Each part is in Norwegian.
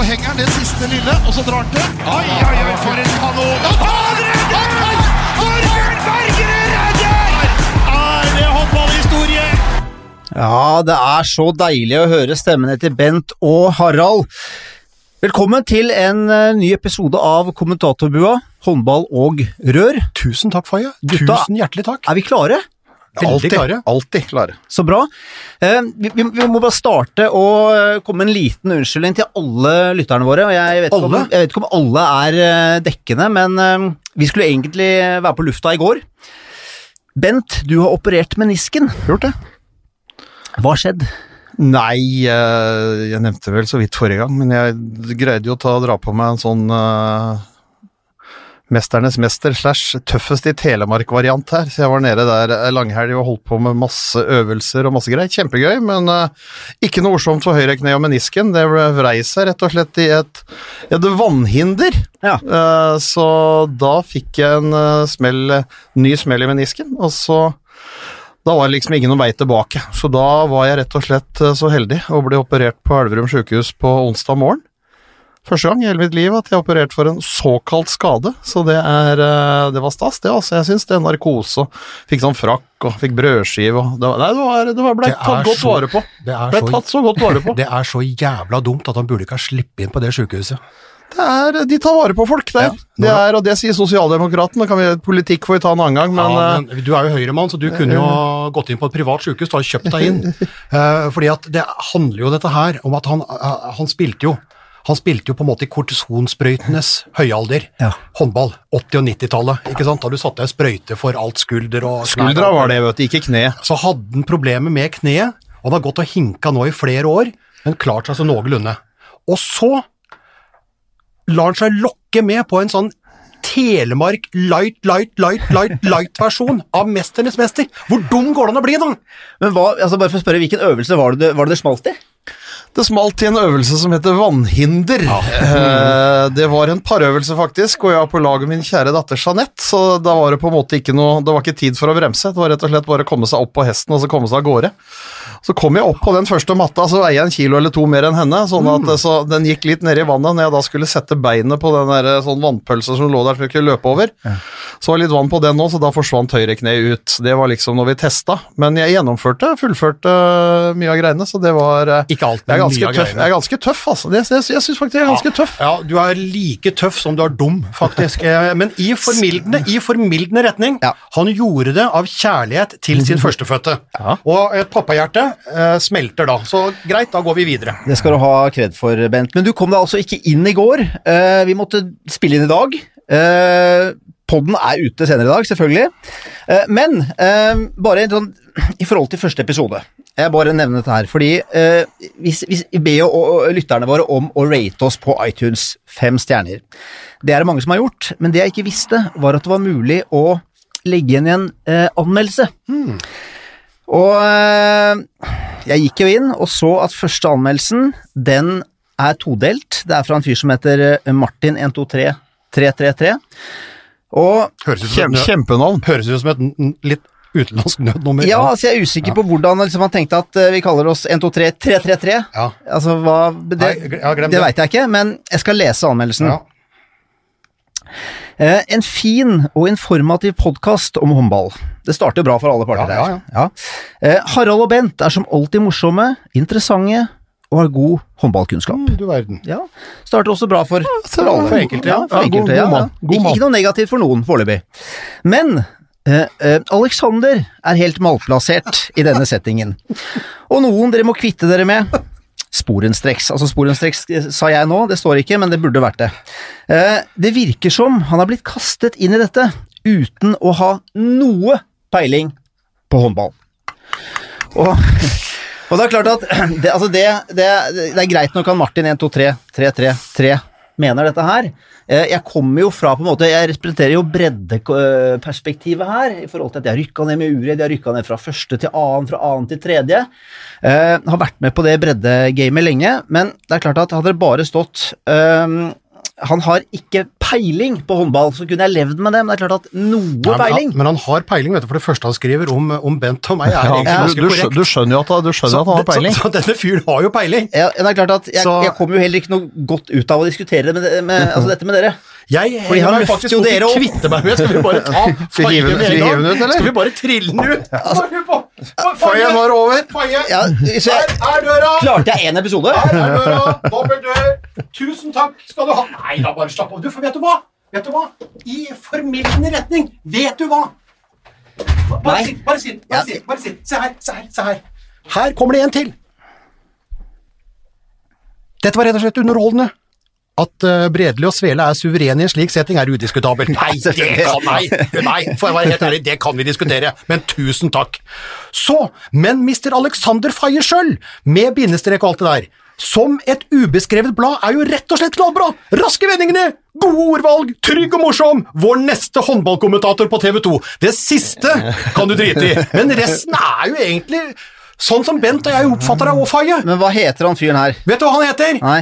så henger han det siste lille, og så drar han til. Oi, oi, oi, for en kanon! Han redder! Torbjørn Bergerud redder! Er det håndballhistorie? Ja, det er så deilig å høre stemmene til Bent og Harald. Velkommen til en eh, ny episode av Kommentatorbua, håndball og rør. Tusen takk, Faye. Tusen hjertelig takk. Er vi klare? Veldig alltid, klare. Alltid klare. Så bra. Eh, vi, vi, vi må bare starte og eh, komme med en liten unnskyldning til alle lytterne våre. og Jeg vet, ikke om, Alle? jeg vet ikke om alle er eh, dekkende, men vi skulle egentlig være på lufta i går. Bent, du har operert menisken. Gjort det. Hva har skjedd? Nei, jeg nevnte vel så vidt forrige gang, men jeg greide jo å ta, dra på meg en sånn eh, Mesternes mester slash tøffest i Telemark-variant her. Så jeg var nede der eh, langhelg og holdt på med masse øvelser og masse greier. Kjempegøy, men uh, ikke noe morsomt for høyre kne og menisken. Det ble- vrei seg rett og slett i et, et vannhinder. Ja. Uh, så da fikk jeg en uh, smell, ny smell i menisken, og så da var det liksom ingen vei tilbake. Så da var jeg rett og slett så heldig å bli operert på Elverum sykehus på onsdag morgen. Første gang i hele mitt liv at jeg er operert for en såkalt skade, så det, er, eh, det var stas, det. altså. Jeg syns det er narkose fikk sånn frakk og fikk brødskive og det, var- Nei, det, var, det var, ble Det tatt godt så- vare på. Det Ble så, tatt så godt vare på. det er så jævla dumt at han burde ikke ha sluppet inn på det sykehuset. Det er, de tar vare på folk der. Ja. Det er, og det sier sosialdemokraten. Kan vi, politikk får vi ta en annen gang, men, ja, eh, men du er jo høyremann, så du kunne jo gått inn på et privat sykehus og kjøpt deg inn. Eh, fordi at det handler jo dette her om at han, han spilte jo han spilte jo på en måte i kortisonsprøytenes høyalder. Ja. Håndball. 80- og 90-tallet. ikke sant? Da du satte deg sprøyte for alt skulder og skuldra var det, vet du, ikke kne. Så hadde han problemer med kneet, og han har gått og hinka nå i flere år, men klart seg så noenlunde. Og så lar han seg lokke med på en sånn Telemark light, light, light, light, light-versjon av Mesternes mester. Hvor dum går det an å bli, da? Men hva, altså bare for å spørre, Hvilken øvelse var det var det, det smalt i? Det smalt i en øvelse som heter vannhinder. Eh, det var en parøvelse, faktisk, og jeg var på lag med min kjære datter Jeanette, så da var det på en måte ikke noe Det var ikke tid for å bremse, det var rett og slett bare å komme seg opp på hesten og så komme seg av gårde. Så kom jeg opp på den første matta, så veier jeg en kilo eller to mer enn henne, sånn at Mm. så den gikk litt ned i vannet når jeg da skulle sette beinet på den der sånn vannpølse som lå der som jeg kunne løpe over. Så var litt vann på den nå, så da forsvant høyre kne ut. Det var liksom når vi testa, men jeg gjennomførte, fullførte mye av greiene, så det var eh, Ikke alt, men mye av greiene. jeg er ganske tøff, altså. Det, jeg jeg syns faktisk jeg er ganske tøff. Ja, du er like tøff som du er dum, faktisk. Eh, Men i formildende, i formildende retning. Ja. Han gjorde det av kjærlighet til sin førstefødte. Ja. Og et pappahjerte eh, smelter da. Så greit, da går vi videre. Det skal du ha kred for, Bent. Men du kom deg altså ikke inn i går. Eh, vi måtte spille inn i dag. Uh, Podden er ute senere i dag, selvfølgelig. Eh, men eh, bare sånn, i forhold til første episode Jeg bare nevner dette her, fordi hvis vi, vi ber jo lytterne våre om å rate oss på iTunes fem stjerner. Det er det mange som har gjort, men det jeg ikke visste, var at det var mulig å legge igjen en eh, anmeldelse. Og eh, jeg gikk jo inn og så at første anmeldelsen, den er todelt. Det er fra en fyr som heter eh, Martin 123333. Og Høres ut som, Kjem, kjempenavn. høres ut som et litt utenlandsk nødnummer. ja, altså jeg er usikker på hvordan liksom, han tenkte at eh, vi kaller oss 123333. Ja. Altså hva Det, Nei, ja, det det. veit jeg ikke, men jeg skal lese anmeldelsen. Ja. Eh, en fin og informativ podkast om håndball. Det starter bra for alle parter Ja, ja, Ja. Eh, Harald og Bent er som alltid morsomme, interessante og har god håndballkunnskap. Mm, Du verden. Ja, Starter også bra for, for alle. for enkelte, ja. for enkelte, ja, god God Ikke, ikke noe negativt for noen foreløpig. Men eh, Alexander er helt malplassert i denne settingen. Og noen dere må kvitte dere med. Sporenstreks. Altså sporenstreks eh, sa jeg nå, det står ikke, men det burde vært det. Eh, det virker som han har blitt kastet inn i dette uten å ha noe peiling på håndball. Og, og det er klart at det, altså det, det, det er greit nok han Martin 1, 2, 3, 3, 3, 3 mener dette her. Eh, Jeg kommer jo fra på en måte, jeg representerer jo breddeperspektivet her, i forhold til at jeg har rykka ned med Ured, jeg har rykka ned fra første til annen, fra annen til tredje. Jeg har vært med på det breddegamet lenge, men det er klart at hadde det bare stått ehm, han har ikke peiling på håndball, så kunne jeg levd med det, men det er klart at noe peiling ja, men han har peiling, vet du, for det første han skriver om, om Bent og meg, er Ja, egentlig ganske du, korrekt. du skjønner jo at, du skjønner at han har peiling. Så, så denne fyren har jo peiling. ja, det er klart at jeg, Så- jeg kommer jo heller ikke noe godt ut av å diskutere det med, med, altså dette med dere. Jeg har meg faktisk jo dere og opp. kvitte meg med Skal vi bare ta Faye med en gang? ut, eller? Skal vi bare trille den ut? Faye, nå er over. Faye, Ja, så er døra! klarte jeg én episode? Der er døra! Dobbel dør! Tusen takk skal du ha. Nei da, bare slapp av. Du, for vet du hva? Vet du hva? I formildende retning. Vet du hva? Bare sitt, bare sitt. Bare sitt, bare sitt. Se her, se her, se her. Her kommer det en til. Dette var rett og slett underholdende. At uh, Bredli og Svele er suverene i en slik setting, er udiskutabelt. Nei, det kan nei, nei, for å være helt ærlig, det kan vi diskutere, men tusen takk. Så, men mister Alexander Faye sjøl, med bindestrek og alt det der, som et ubeskrevet blad, er jo rett og slett knallbra! Raske vendingene, gode ordvalg, trygg og morsom, vår neste håndballkommentator på TV 2. Det siste kan du drite i, men resten er jo egentlig sånn som Bent og jeg oppfatter deg òg, Faye. Men hva heter han fyren her? Vet du hva han heter? Nei.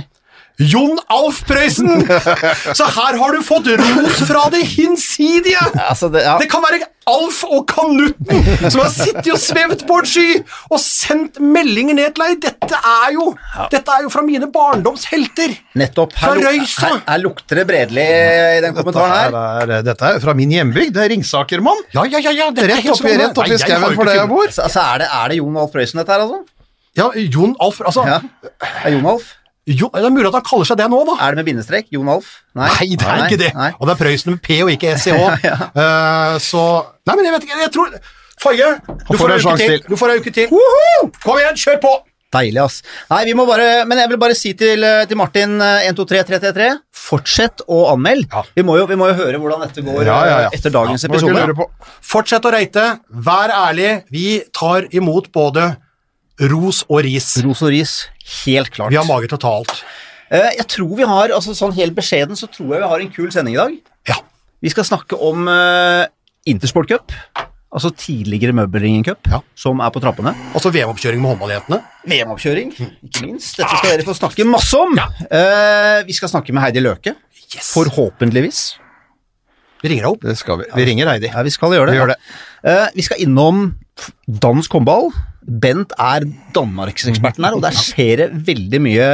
Jon Alf Prøysen! Så her har du fått ros fra det hinsidige! Altså, det, ja. Det kan være Alf og Kanutten som har sittet og svevd på en sky og sendt meldinger ned til deg. Dette er jo, dette er jo fra mine barndomshelter. Nettopp. Her, fra Røysa. her, her lukter det Bredli i den kommentaren her. Dette er, dette er fra min hjembygd, det er Ringsakermann. Ja, ja, ja, ja er Rett opp oppi, sånn. rett oppi skauen for der jeg bor. Altså, er, det, er det Jon Alf Prøysen dette her, altså? Ja, Jon Alf Altså, Ja. Er Jon Alf? Jo, det er mulig at han kaller seg det nå, da. Er det med bindestrek? Jon Alf? Nei, det er ikke det. Nei. Og det er Prøysen med P og ikke SIH. ja. uh, så Nei, men jeg vet ikke, jeg tror Faye, du får en uke til. Du får en uke til. Woohoo! Kom igjen, kjør på! Deilig, ass. Nei, vi må bare Men jeg vil bare si til, eh, til Martin eh, 123333 Fortsett å anmelde. Ja. Vi, må jo, vi må jo høre hvordan dette går Ja, ja, ja. eh, etter dagens episode. Fortsett å reite, vær ærlig. Vi tar imot både ros og ris. Ros og ris, helt klart. Vi har mage til å ta alt. Eh, Jeg tror vi har, altså sånn helt beskjeden, så tror jeg vi har en kul sending i dag. Ja. Vi skal snakke om uh, Intersport Cup, altså tidligere Møbelringen Cup, Ja. som er på trappene. Altså VM-oppkjøring med håndballjentene. VM-oppkjøring, ikke minst. Dette skal dere få snakke masse om. Eh, vi skal snakke med Heidi Løke, Yes. forhåpentligvis. Vi ringer deg opp. Det skal vi. Vi ringer Heidi. Ja, vi skal gjøre det. Vi gjør det. Uh, vi skal innom dansk håndball. Bent er danmarkseksperten her, og der skjer det veldig mye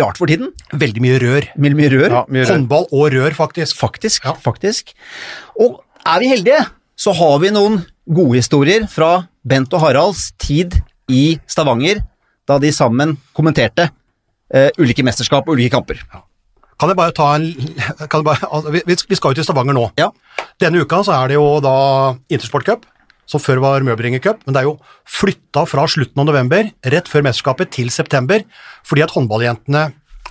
rart for tiden. Veldig mye rør. Mye, mye rør. Ja, mye rør. Håndball og rør, faktisk. Faktisk, Ja. faktisk. Og er vi heldige, så har vi noen gode historier fra Bent og Haralds tid i Stavanger, da de sammen kommenterte uh, ulike mesterskap og ulike kamper. Kan jeg bare ta en kan jeg bare, altså, vi, vi skal jo til Stavanger nå. Ja. Denne uka så er det jo da Intersport Cup, som før var Møbringercup, men det er jo flytta fra slutten av november, rett før mesterskapet, til september, fordi at håndballjentene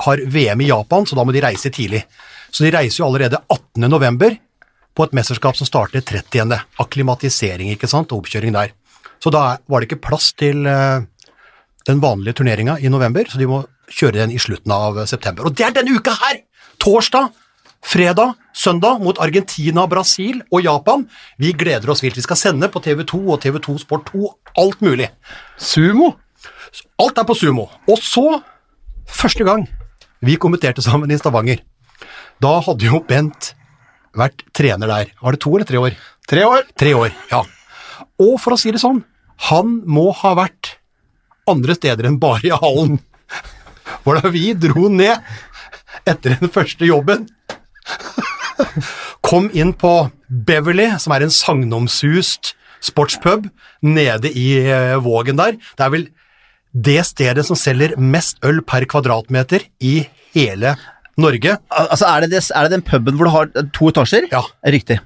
har VM i Japan, så da må de reise tidlig. Så de reiser jo allerede 18. november på et mesterskap som starter 30. Akklimatisering, ikke sant, og oppkjøring der. Så da var det ikke plass til eh, den vanlige turneringa i november, så de må kjøre den i slutten av september. Og det er denne uka her! Torsdag, fredag, søndag mot Argentina, Brasil og Japan. Vi gleder oss vilt. Vi skal sende på TV2 og TV2 Sport 2, alt mulig. Sumo. Alt er på sumo. Og så, første gang vi kommenterte sammen i Stavanger, da hadde jo Bent vært trener der. Var det to eller tre år? Tre år. Tre år, ja. Og for å si det sånn, han må ha vært andre steder enn bare i hallen. For da vi dro ned etter den første jobben, kom inn på Beverly, som er en sagnomsust sportspub nede i eh, Vågen der. Det er vel det stedet som selger mest øl per kvadratmeter i hele Norge. Al altså, er det, det, er det den puben hvor du har to etasjer? Ja. Riktig.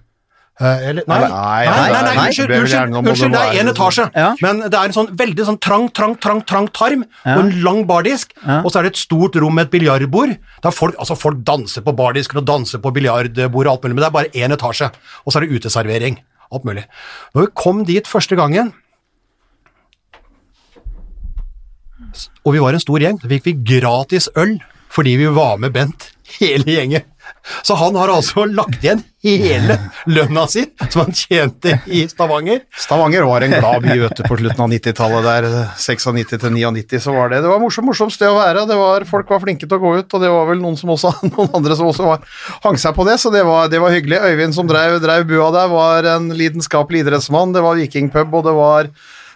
Eh, eller, nei, Nei, nei, nei, nei, nei, nei, unnskyld, det unnskyld, unnskyld, det er én etasje, men det er en sånn veldig sånn trang, trang, trang, trang tarm, og en lang bardisk, og så er det et stort rom med et biljardbord, der folk, altså folk danser på bardisken og danser på biljardbord og alt mulig, men det er bare én etasje, og så er det uteservering, alt mulig. Når vi kom dit første gangen, og vi var en stor gjeng, så fikk vi gratis øl, fordi vi var med Bent, hele gjengen. Så han har altså lagt igjen hele lønna si som han tjente i Stavanger. Stavanger var en glad by vet du, på slutten av 90-tallet. der 96 til 99 så var det Det var morsomt, morsomt sted å være. Var, folk var flinke til å gå ut, og det var vel noen, også, noen andre som også var, hang seg på det, så det var, det var hyggelig. Øyvind som drev, drev bua der, var en lidenskapelig idrettsmann. Det var vikingpub, og det var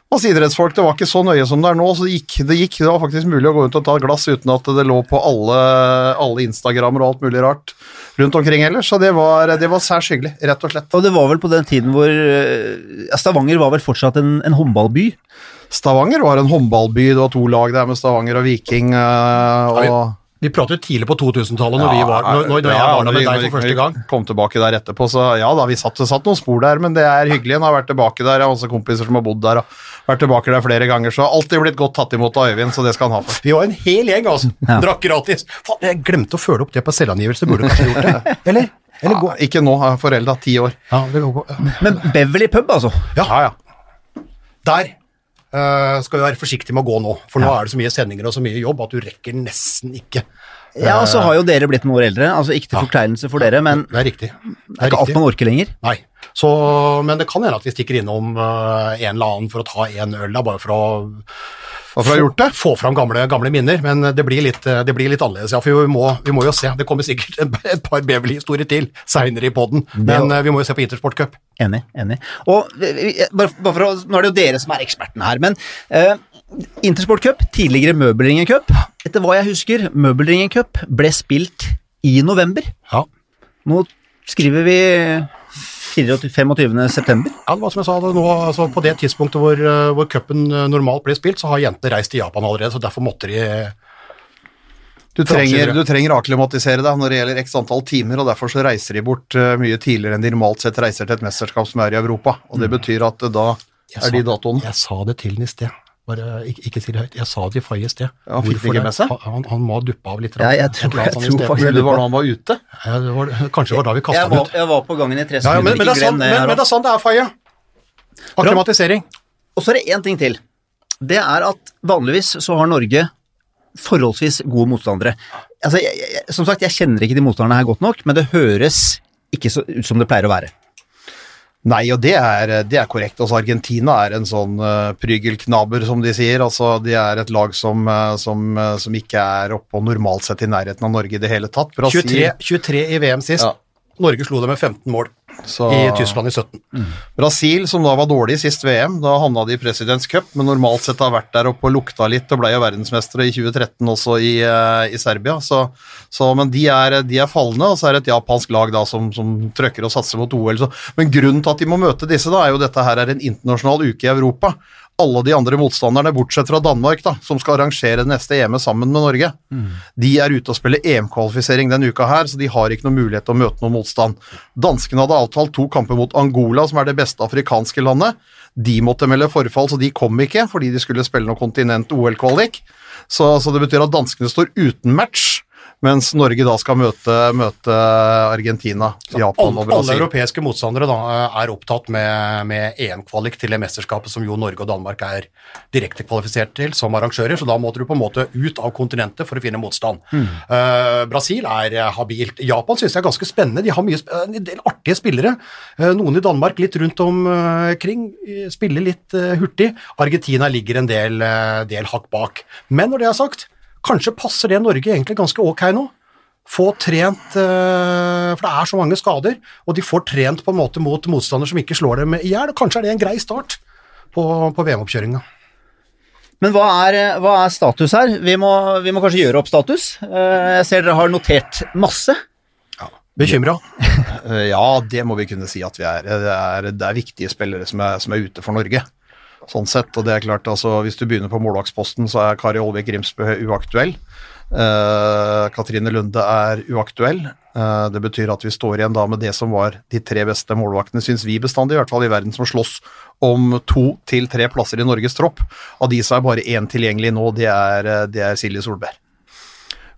masse idrettsfolk. Det var ikke så nøye som det er nå, så det gikk, det gikk. Det var faktisk mulig å gå ut og ta et glass uten at det lå på alle, alle Instagrammer og alt mulig rart rundt omkring ellers. Så det var, det var særs hyggelig, rett og slett. Og det var vel på den tiden hvor eh, Stavanger var vel fortsatt en, en håndballby? Stavanger var en håndballby. Det var to lag der med Stavanger og Viking. eh, og Vi pratet tidlig på 2000-tallet når, ja, var, når, når jeg var der med deg for første gang. Kom tilbake der etterpå, så ja da, vi satt, satt noen spor der, men det er hyggelig. En har vært tilbake der, jeg har også kompiser som har bodd der og vært tilbake der flere ganger, så alltid blitt godt tatt imot av Øyvind, så det skal han ha for. Vi var en hel gjeng, altså. Ja. Drakk gratis. Faen, jeg glemte å følge opp det på selvangivelse. Burde kanskje gjort det. Eller? Eller Ja, gå ikke nå, jeg er forelda ti år. Ja, det går, ja. Men Beverly pub, altså. Ja. Ja, ja. Der skal vi være forsiktige med å gå nå, for nå er det så mye sendinger og så mye jobb at du rekker nesten ikke. Ja, og så har jo dere blitt noen år eldre, altså ikke til forkleinelse for dere, men Det er riktig. det er ikke alt man orker lenger. Nei. Så, men det kan hende at vi stikker innom uh, en eller annen for å ta en øl, da, bare for å For å ha gjort det? få fram gamle, gamle minner. Men det blir, litt, eh, det blir litt annerledes, ja. For vi må, vi må jo se. Det kommer sikkert et par Beverly-historier til seinere i poden, men eh, vi må jo se på Intersport Cup. Enig. enig. Og bare, bare for å, Nå er det jo dere som er ekspertene her, men eh, Intersport Cup, tidligere Møbelringen Cup, etter hva jeg husker, Møbelringen Cup ble spilt i november. Ja. Nå skriver vi 25. september. Ja, det var som jeg sa, det nå, altså på det tidspunktet hvor, eh, hvor cupen eh, normalt blir spilt, så har jentene reist til Japan allerede, så derfor måtte de Du trenger, du trenger akklimatisere deg når det gjelder x antall timer, og derfor så reiser de bort eh, mye tidligere enn de normalt sett reiser til et mesterskap som er i Europa. Og det betyr at da er de datoene. Jeg sa det til den i sted. Bare ikke, ikke si det høyt. Jeg sa det i forrige sted. Ja, han fikk det ikke med seg? Han, han, han må ha duppa av litt. Ja, jeg tror- jeg tror sted. faktisk- Det var da han var ute. Ja, det var, kanskje det var da vi kasta Jeg den ut. jeg var på gangen i tre Ja, ja, men, men, det er sånn, det. men, men det er sånn det er, Faye. Akklimatisering. Og så er det én ting til. Det er at vanligvis så har Norge forholdsvis gode motstandere. Altså, jeg, jeg, som sagt, jeg kjenner ikke de motstanderne her godt nok, men det høres ikke så ut som det pleier å være. Nei, og det er, det er korrekt. Altså, Argentina er en sånn uh, prygelknaber, som de sier. Altså, de er et lag som, uh, som, uh, som ikke er oppe og normalt sett i nærheten av Norge i det hele tatt. Brasil, 23, 23 i VM sist. Ja. Norge slo det med 15 mål så, i Tyskland i 17. Brasil, som da var dårlig i sist VM, da havna de i Presidents Cup, men normalt sett har vært der oppe og lukta litt og ble jo verdensmestere i 2013 også i, eh, i Serbia. Så, så, men de er, de er fallende, og så er det et japansk lag da som, som trøkker og satser mot OL. Så, men grunnen til at de må møte disse, da, er jo dette her er en internasjonal uke i Europa. Alle de andre motstanderne, bortsett fra Danmark, da, som skal arrangere det neste EM-et sammen med Norge, de er ute og spiller EM-kvalifisering denne uka her, så de har ikke noen mulighet til å møte noen motstand. Danskene hadde avtalt to kamper mot Angola, som er det beste afrikanske landet. De måtte melde forfall, så de kom ikke, fordi de skulle spille noe kontinent-OL-kvalik. Så, så det betyr at danskene står uten match, mens Norge da skal møte, møte Argentina, Japan og Brasil. alle europeiske motstandere da, er opptatt med, med EM-kvalik til det mesterskapet som jo Norge og Danmark er direkte kvalifisert til som arrangører, så da måtte du på en måte ut av kontinentet for å finne motstand. Eh, Brasil er eh, habilt. Japan synes jeg er ganske spennende. De har mye, en del artige spillere. Uh, noen i Danmark litt rundt omkring, uh, spiller litt eh, hurtig. Argentina ligger en del, eh, del hakk bak. Men når det er sagt, kanskje passer det Norge egentlig ganske ok nå få trent eh, For det er så mange skader, og de får trent på en måte mot motstander som ikke slår dem i hjel. Kanskje er det en grei start på, på VM-oppkjøringa. Men hva er, hva er status her? Vi må, vi må kanskje gjøre opp status. Eh, Jeg ser dere har notert masse. Bekymra? Eh, Ja, det må vi kunne si at vi er. Det er, det er viktige spillere som er, som er ute for Norge. Sånn sett, og det er klart, altså, Hvis du begynner på målvaktsposten, så er Kari Olvik Grimsbø uaktuell. Eh, Katrine Lunde er uaktuell. Eh, det betyr at vi står igjen da med det som var de tre beste målvaktene, syns vi bestandig, i hvert fall i verden, som slåss om to til tre plasser i Norges tropp. Av de som er bare én tilgjengelig nå, det er, eh, det er Silje Solberg.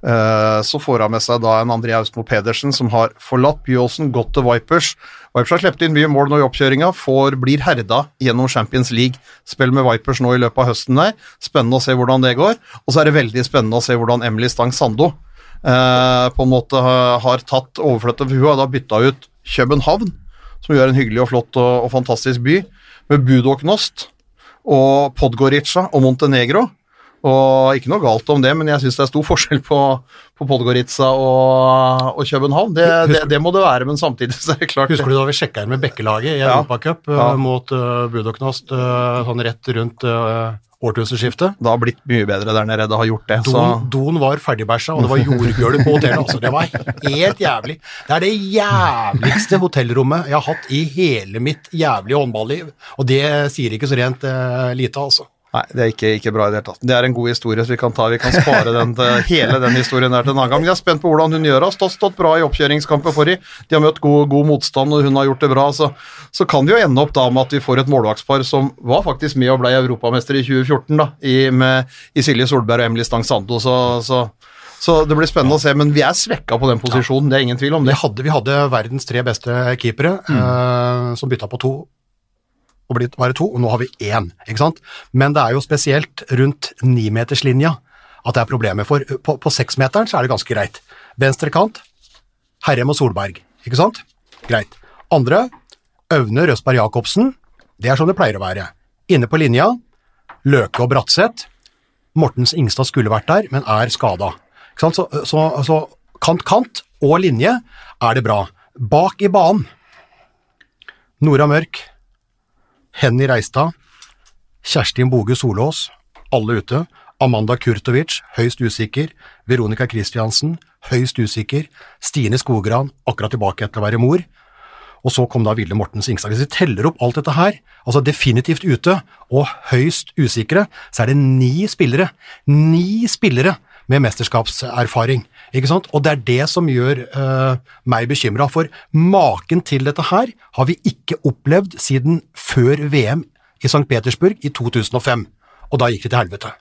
Eh, Så får han med seg da en André Austmo Pedersen som har forlatt Byåsen, gått til Vipers. Vipers har sluppet inn mye mål nå i oppkjøringa, blir herda gjennom Champions League. Spiller med Vipers nå i løpet av høsten der. Spennende å se hvordan det går. Og så er det veldig spennende å se hvordan Emily Stang Sando eh, på en måte har, tatt overflytta, for hun har da bytta ut København, som jo er en hyggelig og flott og, og fantastisk by, med Budoknost og Podgorica og Montenegro. Og ikke noe galt om det, men jeg syns det er stor forskjell på, på Podgorica og, og København. Det, det, det, må det være, men samtidig så er det klart Husker du da vi sjekka inn med Bekkelaget i Ja. Europacup Ja. uh, mot uh, Budoknost uh, sånn rett rundt uh, årtusenskiftet? Det har blitt mye bedre der nede, det har gjort det. Så Don, Don var ferdigbæsja, og det var jordgulv på hotellet. Altså, det var helt jævlig. Det er det jævligste hotellrommet jeg har hatt i hele mitt jævlige håndballiv, og det sier ikke så rent uh, lite, altså. Nei, det er ikke, ikke bra i det hele tatt. Det er en god historie, så vi kan, ta, vi kan spare den, til- hele den historien der til en annen gang. Men jeg er spent på hvordan hun gjør det. Har stått, bra i oppkjøringskampen forrige. De har møtt god, god motstand, og hun har gjort det bra. Så, så kan det jo ende opp da med at vi får et målvaktspar som var faktisk med og ble europamester i 2014, da, i, med, i Silje Solberg og Emily Stang Sando. Så, så, så det blir spennende å se. Men vi er svekka på den posisjonen, det er ingen tvil om Vi det. hadde, vi hadde verdens tre beste keepere, eh, som bytta på to og blitt bare to, og nå har vi én, ikke sant? Men det er jo spesielt rundt nimeterslinja at det er problemer, for på, på seksmeteren så er det ganske greit. Venstre kant, Herrem og Solberg, ikke sant? Greit. Andre, Øvne Røsberg Jacobsen, det er som det pleier å være. Inne på linja, Løke og Bratseth, Mortens Ingstad skulle vært der, men er skada. Så, så, så kant-kant og linje er det bra. Bak i banen Nora Mørk, Henny Reistad, Kjerstin Boge Solås, alle ute. Amanda Kurtovic, høyst usikker. Veronica Christiansen, høyst usikker. Stine Skogran, akkurat tilbake etter å være mor. Og så kom da Vilde Mortens Ingstad. Hvis vi teller opp alt dette her, altså definitivt ute og høyst usikre, så er det ni spillere. Ni spillere med mesterskapserfaring. Ikke sant? Og det er det som gjør uh, meg bekymra, for maken til dette her har vi ikke opplevd siden før VM i St. Petersburg i 2005. Og da gikk det til helvete.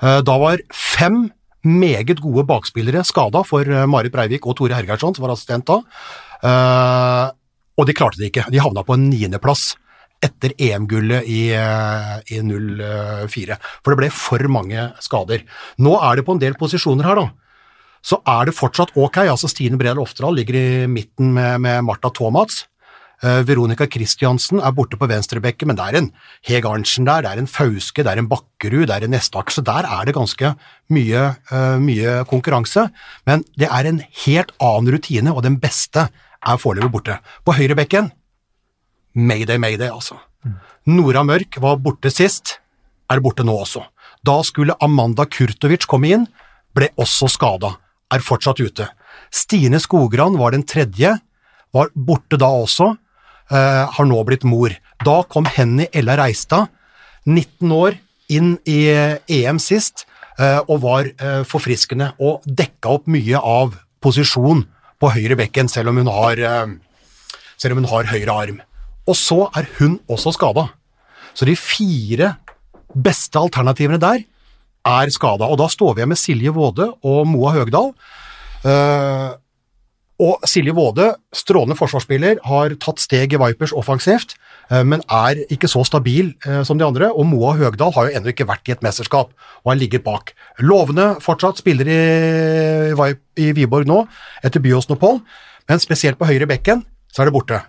Uh, Da var fem meget gode bakspillere skada for uh, Marit Breivik og Tore Hergeirsson, som var assistent da. Og de klarte det ikke. De havna på en niendeplass etter EM-gullet i, eh, i 04. For det ble for mange skader. Nå er det på en del posisjoner her, da. Så er det fortsatt ok. altså Stine Bredal Oftedal ligger i midten med, med Martha Thomas. Eh, Veronica Christiansen er borte på venstrebekken, men det er en Heg Arntzen der, det er en Fauske, det er en Bakkerud, det er en Nestaker, så der er det ganske mye, eh, mye konkurranse. Men det er en helt annen rutine, og den beste er foreløpig borte. På høyrebekken, mayday, mayday, altså. Nora Mørk var borte sist, er borte nå også. Da skulle Amanda Kurtovic komme inn, ble også skada, er fortsatt ute. Stine Skogran var den tredje, var borte da også, eh, har nå blitt mor. Da kom Henny Ella Reistad, 19 år, inn i eh, EM sist, eh, og var eh, forfriskende, og dekka opp mye av posisjon på høyre bekken, selv om hun har, eh, selv om hun har høyre arm. Og så er hun også skada. Så de fire beste alternativene der er skada, og da står vi igjen med Silje Våde og Moa Høgdal. Eh, og Silje Våde, strålende forsvarsspiller, har tatt steg i Vipers offensivt, eh, men er ikke så stabil eh, som de andre. Og Moa Høgdal har jo ennå ikke vært i et mesterskap, og har ligget bak. Lovende fortsatt, spiller i, i Viborg nå, etter byåsenopphold, men spesielt på høyre bekken så er det borte.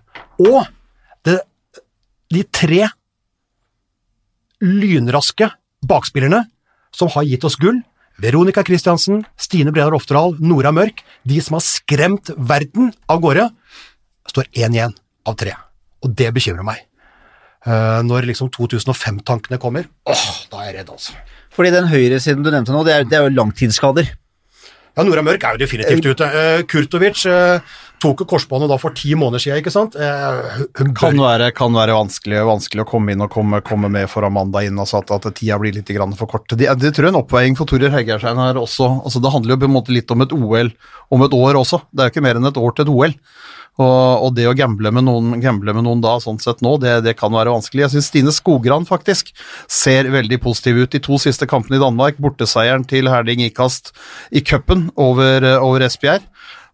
Og det, de tre lynraske bakspillerne som har gitt oss gull, Veronica Christiansen, Stine Bredar Oftedal, Nora Mørk, de som har skremt verden av gårde, står én igjen av tre. Og det bekymrer meg. Eh, når liksom 2005-tankene kommer, åh, da er jeg redd, altså. Fordi den høyresiden du nevnte nå, det er, det er jo langtidsskader. Ja, Nora Mørk er jo definitivt ute. Eh, Kurtovic eh, tok jo korsbåndet da for ti måneder siden, ikke sant? Eh, hun Kan være, kan være vanskelig, vanskelig å komme inn og komme, komme med for Amanda inn, altså at, at tida blir litt grann for kort. Det, det tror jeg er en oppveiing for Torer Heggerstein her også. Altså, det handler jo på en måte litt om et OL om et år også. Det er jo ikke mer enn et år til et OL. Og, og det å gamble med noen, gamble med noen da, sånn sett nå, det, det kan være vanskelig. Jeg syns Stine Skogran faktisk ser veldig positiv ut. De to siste kampene i Danmark, borteseieren til Herling Ikast i cupen over, over Esbjerg.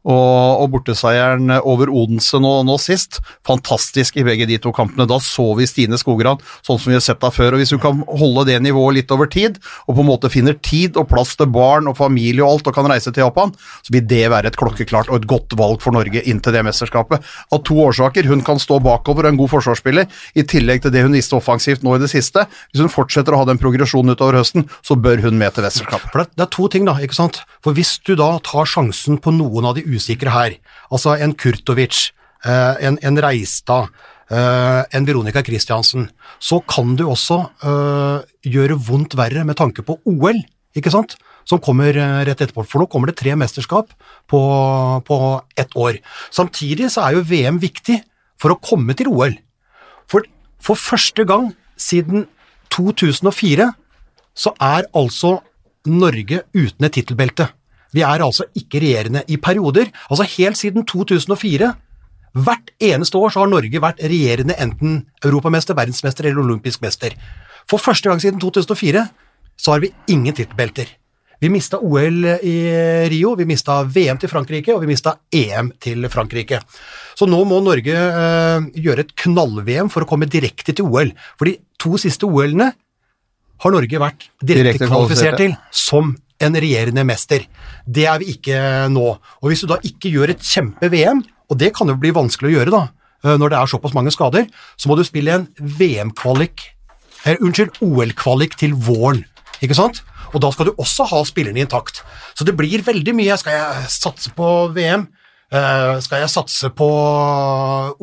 Og, og borteseieren over Odense nå, nå sist, fantastisk i begge de to kampene. Da så vi Stine Skogran sånn som vi har sett deg før. og Hvis du kan holde det nivået litt over tid, og på en måte finner tid og plass til barn og familie og alt, og kan reise til Japan, så vil det være et klokkeklart og et godt valg for Norge inntil det mesterskapet. Av to årsaker. Hun kan stå bakover og en god forsvarsspiller, i tillegg til det hun viste offensivt nå i det siste. Hvis hun fortsetter å ha den progresjonen utover høsten, så bør hun med til mesterskapet. Det er to ting, da. ikke sant? For hvis du da tar sjansen på noen av de usikre her, altså en Kurtovic, eh, en, en Reistad, eh, en Veronica Christiansen, så kan du også eh, gjøre vondt verre med tanke på OL, ikke sant? Som kommer rett etterpå. For nå kommer det tre mesterskap på, på ett år. Samtidig så er jo VM viktig for å komme til OL. For, for første gang siden 2004 så er altså Norge uten et tittelbelte. Vi er altså ikke regjerende i perioder. Altså helt siden 2004, hvert eneste år så har Norge vært regjerende enten europamester, verdensmester eller olympisk mester. For første gang siden 2004 så har vi ingen tittelbelter. Vi mista OL i Rio, vi mista VM til Frankrike, og vi mista EM til Frankrike. Så nå må Norge øh, gjøre et knall-VM for å komme direkte til OL. For de to siste OL-ene har Norge vært direkte, Direkte kvalifisert til som en regjerende mester. Det er vi ikke nå. Og hvis du da ikke gjør et kjempe-VM, og det kan jo bli vanskelig å gjøre da, øh, når det er såpass mange skader, så må du spille en VM-kvalik, eller unnskyld, OL-kvalik til våren, ikke sant? Og da skal du også ha spillerne intakt. Så det blir veldig mye. Skal jeg satse på VM? Eh, skal jeg satse på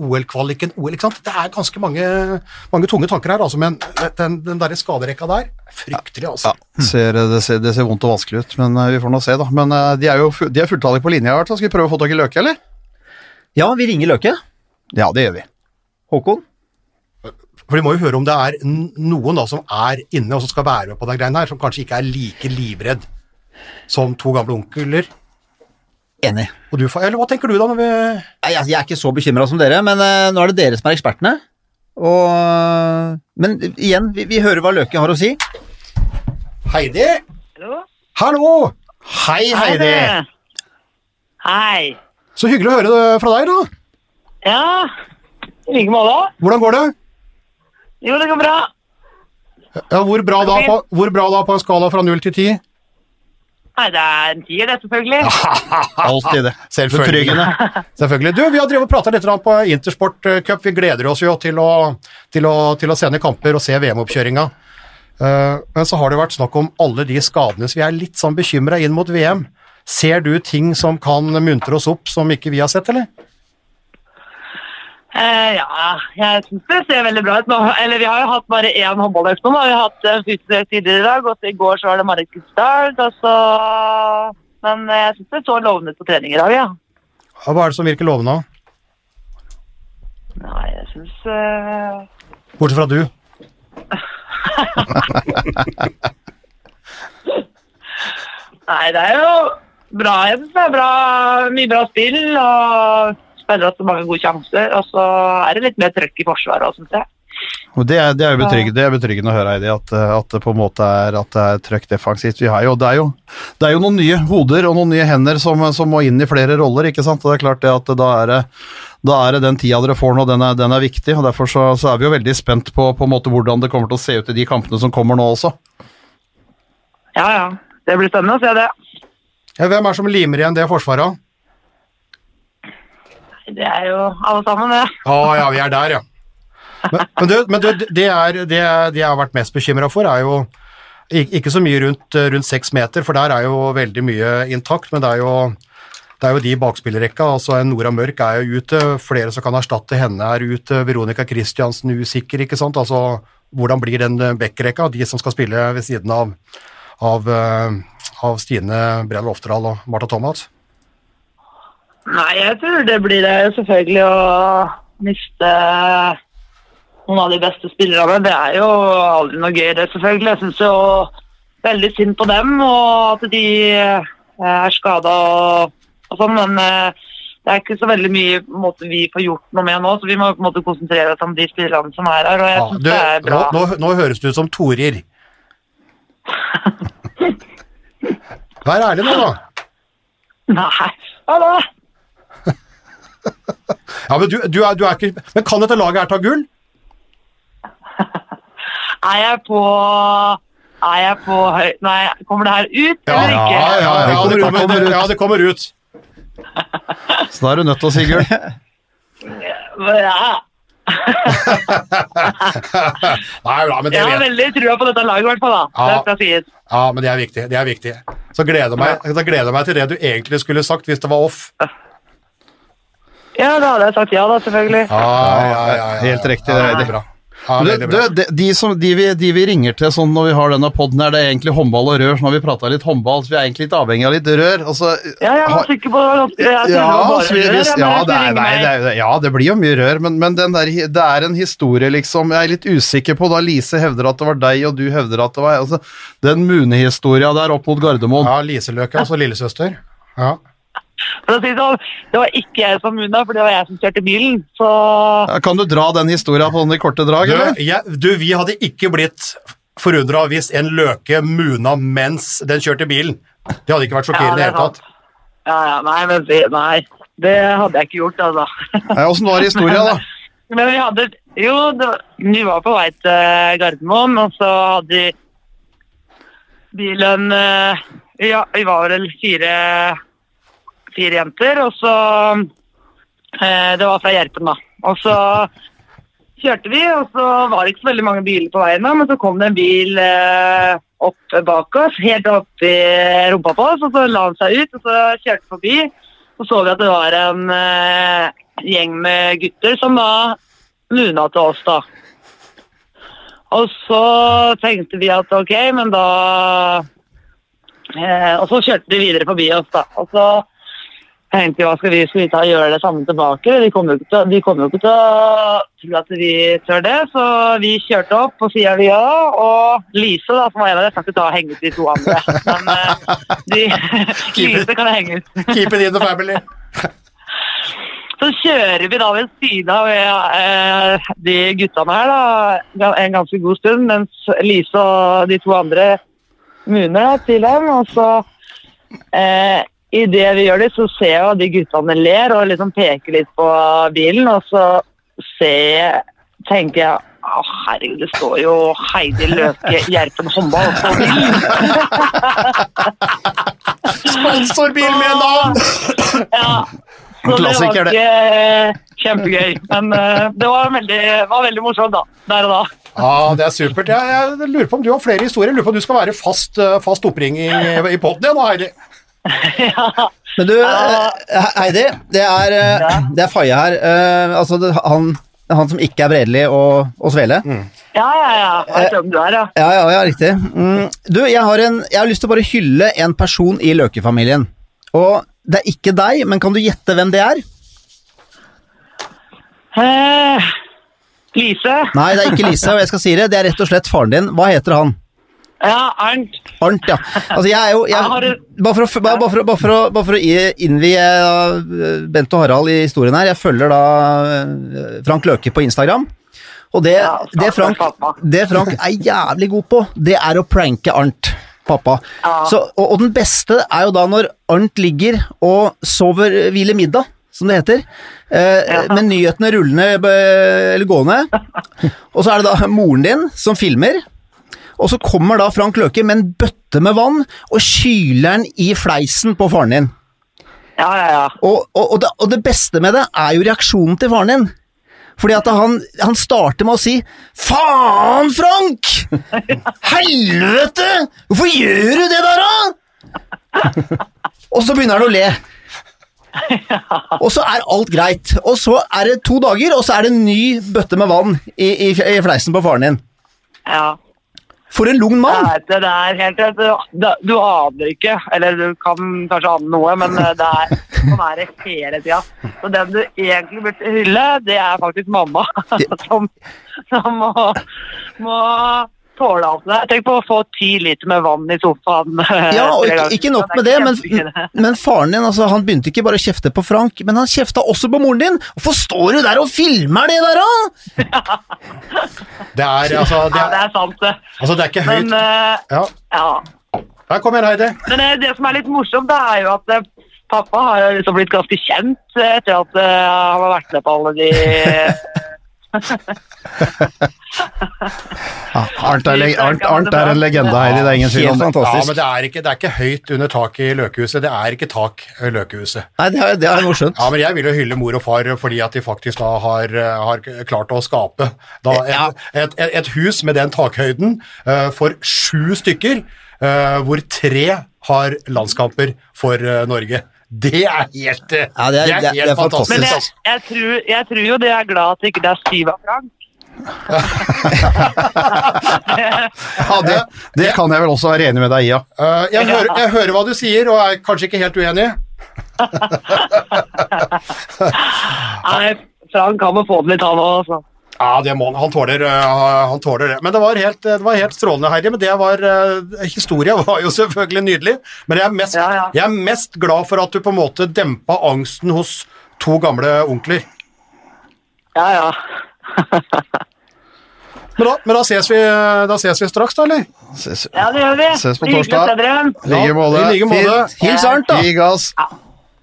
OL-kvaliken? OL, ikke sant? Det er ganske mange, mange tunge tanker her, altså, men den, den der skaderekka der, er fryktelig, altså. Ser, det, ser, det ser vondt og vanskelig ut, men eh, vi får nå se, da. Men eh, de er jo de er fulltallige på linja, hvert fall. Skal vi prøve å få tak i Løke, eller? Ja, vi ringer Løke. Ja, det gjør vi. Håkon? For de må jo høre om det er noen da som er inne og som skal være med på den greia her, som kanskje ikke er like livredd som to gamle onkler. Enig. Og du, eller hva tenker du da når vi jeg, jeg er ikke så bekymra som dere, men uh, nå er det dere som er ekspertene. Og, men igjen, vi, vi hører hva Løke har å si. Heidi? Hallo? Hallo! Hei, Heidi! Hei. Hei. Så hyggelig å høre det fra deg, da. Ja, i like måte. Hvordan går det? Jo, det går bra. Ja, hvor, bra da på, hvor bra da på en skala fra 0 til 10? Nei, det er en tier, det, selvfølgelig. Alltid det. Selvfølgelig. Selvfølgelig. Du, vi har drevet og prata litt på Intersport eh, Cup. Vi gleder oss jo til å, til å, til å sende kamper og se VM-oppkjøringa. Eh, men så har det vært snakk om alle de skadene, så vi er litt sånn bekymra inn mot VM. Ser du ting som kan muntre oss opp som ikke vi har sett, eller? Eh, ja, jeg syns det ser veldig bra ut. Eller vi har jo hatt bare én håndballøkt nå. Vi har hatt uh, fysisk tidligere i dag, og så i går så var det Marit Og så... Men eh, jeg syns det så lovende ut på trening i dag, ja. Hva er det som virker lovende? Nei, jeg syns eh, Bortsett fra du. Nei, det er jo bra. Jeg synes det er bra, mye bra spill, og spiller også mange gode sjanser. Og så er det litt mer trøkk i forsvaret òg, syns jeg. Og det er, det er jo betryggende, det er betryggende å høre, Heidi, at, at det på en måte er, at det er trøkk defensivt. Vi har jo, det, er jo, det er jo noen nye hoder og noen nye hender som, som må inn i flere roller, ikke sant. Og det er klart det at da er det, da er det den tida dere får nå, den er, den er viktig. og Derfor så, så er vi jo veldig spent på, på en måte hvordan det kommer til å se ut i de kampene som kommer nå også. Ja, ja. Det blir spennende å se det. Ja, hvem er det som limer igjen det forsvaret? Det er jo alle sammen, det. Ja, ja, vi er der, ja. Men, men, du, men det, det, det jeg har vært mest bekymra for, er jo ikke så mye rundt, rundt seks meter, for der er jo veldig mye intakt, men det er jo, det er jo de i bakspillerrekka. altså Nora Mørk er jo ute, flere som kan erstatte henne er ute, Veronica Christiansen usikker, ikke sant. altså Hvordan blir den backrekka, de som skal spille ved siden av, av, eh, av Stine Brell Oftedal og Martha Thomas? Nei, jeg tror det blir det selvfølgelig å miste noen av de beste spillerne. Det er jo aldri noe gøy, det selvfølgelig. Jeg syns jo veldig synd på dem, og at de eh, er skada og, og sånn, men eh, det er ikke så veldig mye måte, vi får gjort noe med nå, så vi må på en måte konsentrere oss om de spillerne som er her. og jeg Ja, synes du, det er bra. nå, nå høres du ut som Torir. Vær ærlig nå, da. Nei, ja da. Ja, men du, du, er, du er ikke Men kan dette laget her ta gull? Er jeg på Er jeg på høy... Nei, kommer det her ut, Ja, eller ikke? ja, ja, Det det kommer ut, kommer, kommer ja, det kommer ut. Så da er du nødt til å si gull. Ja. Nei, ja, men det Jeg har veldig trua på dette laget, i hvert fall. da. Ja. Det skal sies. Ja, men det er viktig. Det er viktig. Så gleder jeg meg, gleder meg til det du egentlig skulle sagt hvis det var off. Ja, da hadde jeg sagt ja, da, selvfølgelig. Ja, ja, ja, ja. Helt riktig, det er veldig bra. Ja, Du, du, de, de, som, de, vi, de vi ringer til sånn når vi har denne podden her, det er egentlig håndball og rør. Så nå har vi prata litt håndball, så vi er egentlig litt avhengig av litt rør. Altså, Ja, jeg var sikker på det. ja, det ja, det er, nei, det er, ja, det blir jo mye rør, men, men den der, det er en historie, liksom. Jeg er litt usikker på da Lise hevder at det var deg, og du hevder at det var altså, Den Mune-historia der opp mot Gardermoen. Ja, Liseløkke, altså lillesøster. Ja. For å si det sånn, det var ikke jeg som munna, for det var jeg som kjørte bilen. Så Ja, Kan du dra den historia på sånne korte drag, Du, eller? jeg, du, vi hadde ikke blitt forundra hvis en løke muna mens den kjørte bilen. Det hadde ikke vært sjokkerende i det Ja, det hele tatt. Ja, ja, nei, men det- nei. Det hadde jeg ikke gjort, altså. Åssen var historia, da? Men vi hadde Jo, det, var- vi var på vei til Gardermoen, og så hadde vi bilen eh, Ja, vi var vel fire, fire jenter, og så eh, Det var fra Gjerpen, da. Og så kjørte vi, og så var det ikke så veldig mange biler på veien, da, men så kom det en bil eh, opp bak oss, helt opp i rumpa på oss, og så la han seg ut, og så kjørte forbi. Så så vi at det var en eh, gjeng med gutter som da luna til oss, da. Og så tenkte vi at ok, men da eh, Og så kjørte de videre forbi oss, da. Og så tenkte vi hva skal vi, skal vi ta og gjøre det samme tilbake? De kommer jo ikke jo ikke til å tro at vi tør det, så vi kjørte opp på sida vi òg. Og Lise, da, som var en av dem, skal ikke ta og henge ut de to andre. Men eh, de, Lise kan henge ut. Keep it in the family. Så kjører vi da ved siden av eh, de guttene her da, en ganske god stund, mens Lise og de to andre muner da, til dem. Og så eh, idet vi gjør det, så ser jeg at de guttene ler og liksom peker litt på bilen. Og så ser jeg, tenker jeg å herregud, det står jo Heidi Løke Gjerpen håndball på bilen. Sponsorbil med navn! Ja. Så klassiker, det var ikke kjempegøy. Men eh, det var veldig, var veldig morsomt, da. Der og da. Ja, det er supert. Jeg, jeg lurer på om du har flere historier. Jeg lurer på om du skal være fast, eh, fast oppringing i, i podden igjen Heidi. Ja. Men du, eh, Heidi, det er, eh, Ja. det er Faye her. Eh, altså, det, han, han som ikke er bredelig og, og Svele. ja, ja, ja. Jeg vet hvem du er, ja. Ja, ja, ja, riktig. Mm, du, jeg har, en, jeg har lyst til å bare hylle en person i Løke-familien. Og det er ikke deg, men kan du gjette hvem det er? Eh, Lise. Nei, det er ikke Lise, og jeg skal si det. Det er rett og slett faren din. Hva heter han? Ja, Arnt. Arnt, ja. Altså, jeg er jo Jeg bare, for å, bare, bare, for, å- bare, for å, bare for å innvie uh, Bent og Harald i historien her, jeg følger da uh, Frank Løke på Instagram. Og det, det, Frank, det Frank er jævlig god på, det er å pranke Arnt, pappa. Ja. Så, og, og den beste er jo da når Arnt ligger og sover hviler middag, som det heter, eh, med nyhetene rullende eh, eller gående. Og så er det da moren din som filmer, og så kommer da Frank Løke med en bøtte med vann og kyler den i fleisen på faren din. Ja, ja, ja. Og, og, og, det, og det beste med det er jo reaksjonen til faren din. Fordi at han, han starter med å si 'Faen, Frank! Helvete! Hvorfor gjør du det der, da?' Og så begynner han å le. Og så er alt greit. Og så er det to dager, og så er det en ny bøtte med vann i, i, i fleisen på faren din. ja. For en lugn mann! det, er helt rett. du, du aner ikke, eller du kan kanskje ane noe, men eh, det er sånn er det hele tida. Så den du egentlig burde hylle, det er faktisk mamma, som, som må, må tåle alt det. Tenk på å få ti liter med vann i sofaen. eh, Ja, og ikke, ikke nok er med det, men, men faren din altså, han begynte ikke bare å kjefte på Frank, men han kjefta også på moren din! Hvorfor står du der og filmer det der, da?! Det er altså Det Ja, det er, er sant, det. altså, det er ikke høyt. Men uh, Ja. ja. Her, kommer igjen, Heidi. Men uh, det som er litt morsomt, det er jo at uh, pappa har liksom blitt ganske kjent etter at han har vært med på alle de Arnt er, Arnt, Arnt er en legende, Heidi. Det er ingen tvil om det. Ja, men det er, ikke, det er ikke høyt under taket i løkehuset. Det er ikke tak i løkehuset. Nei, det har, det har jeg nå skjønt. Ja, men jeg vil jo hylle mor og far fordi at de faktisk da har, har klart å skape da Ja. et, et, et hus med den takhøyden uh, for sju stykker, uh, hvor tre har landskamper for uh, Norge. Det er helt, eh, det er- det er- det er fantastisk. Men jeg, jeg, tror, jeg tror jo det er glad at det ikke er Syv av Frank. Ja, det, det kan jeg vel også være enig med deg i, ja. Eh, jeg, hører, jeg hører hva du sier, og er kanskje ikke helt uenig. Nei, Frank kan vel få den litt, han òg. Altså. Ja, det må han. Han tåler, eh, han tåler det. Men det var helt, det var helt strålende, Heidi. Men det var uh, Historia var jo selvfølgelig nydelig. Men jeg er, mest, Ja, ja. jeg er mest glad for at du på en måte dempa angsten hos to gamle onkler. Ja, ja. Men da, men da, ses, vi, da ses vi straks, da, eller? Ses, ja, det gjør vi. Ses på torsdag. I like måte. Hils Arnt, da. Gi gass.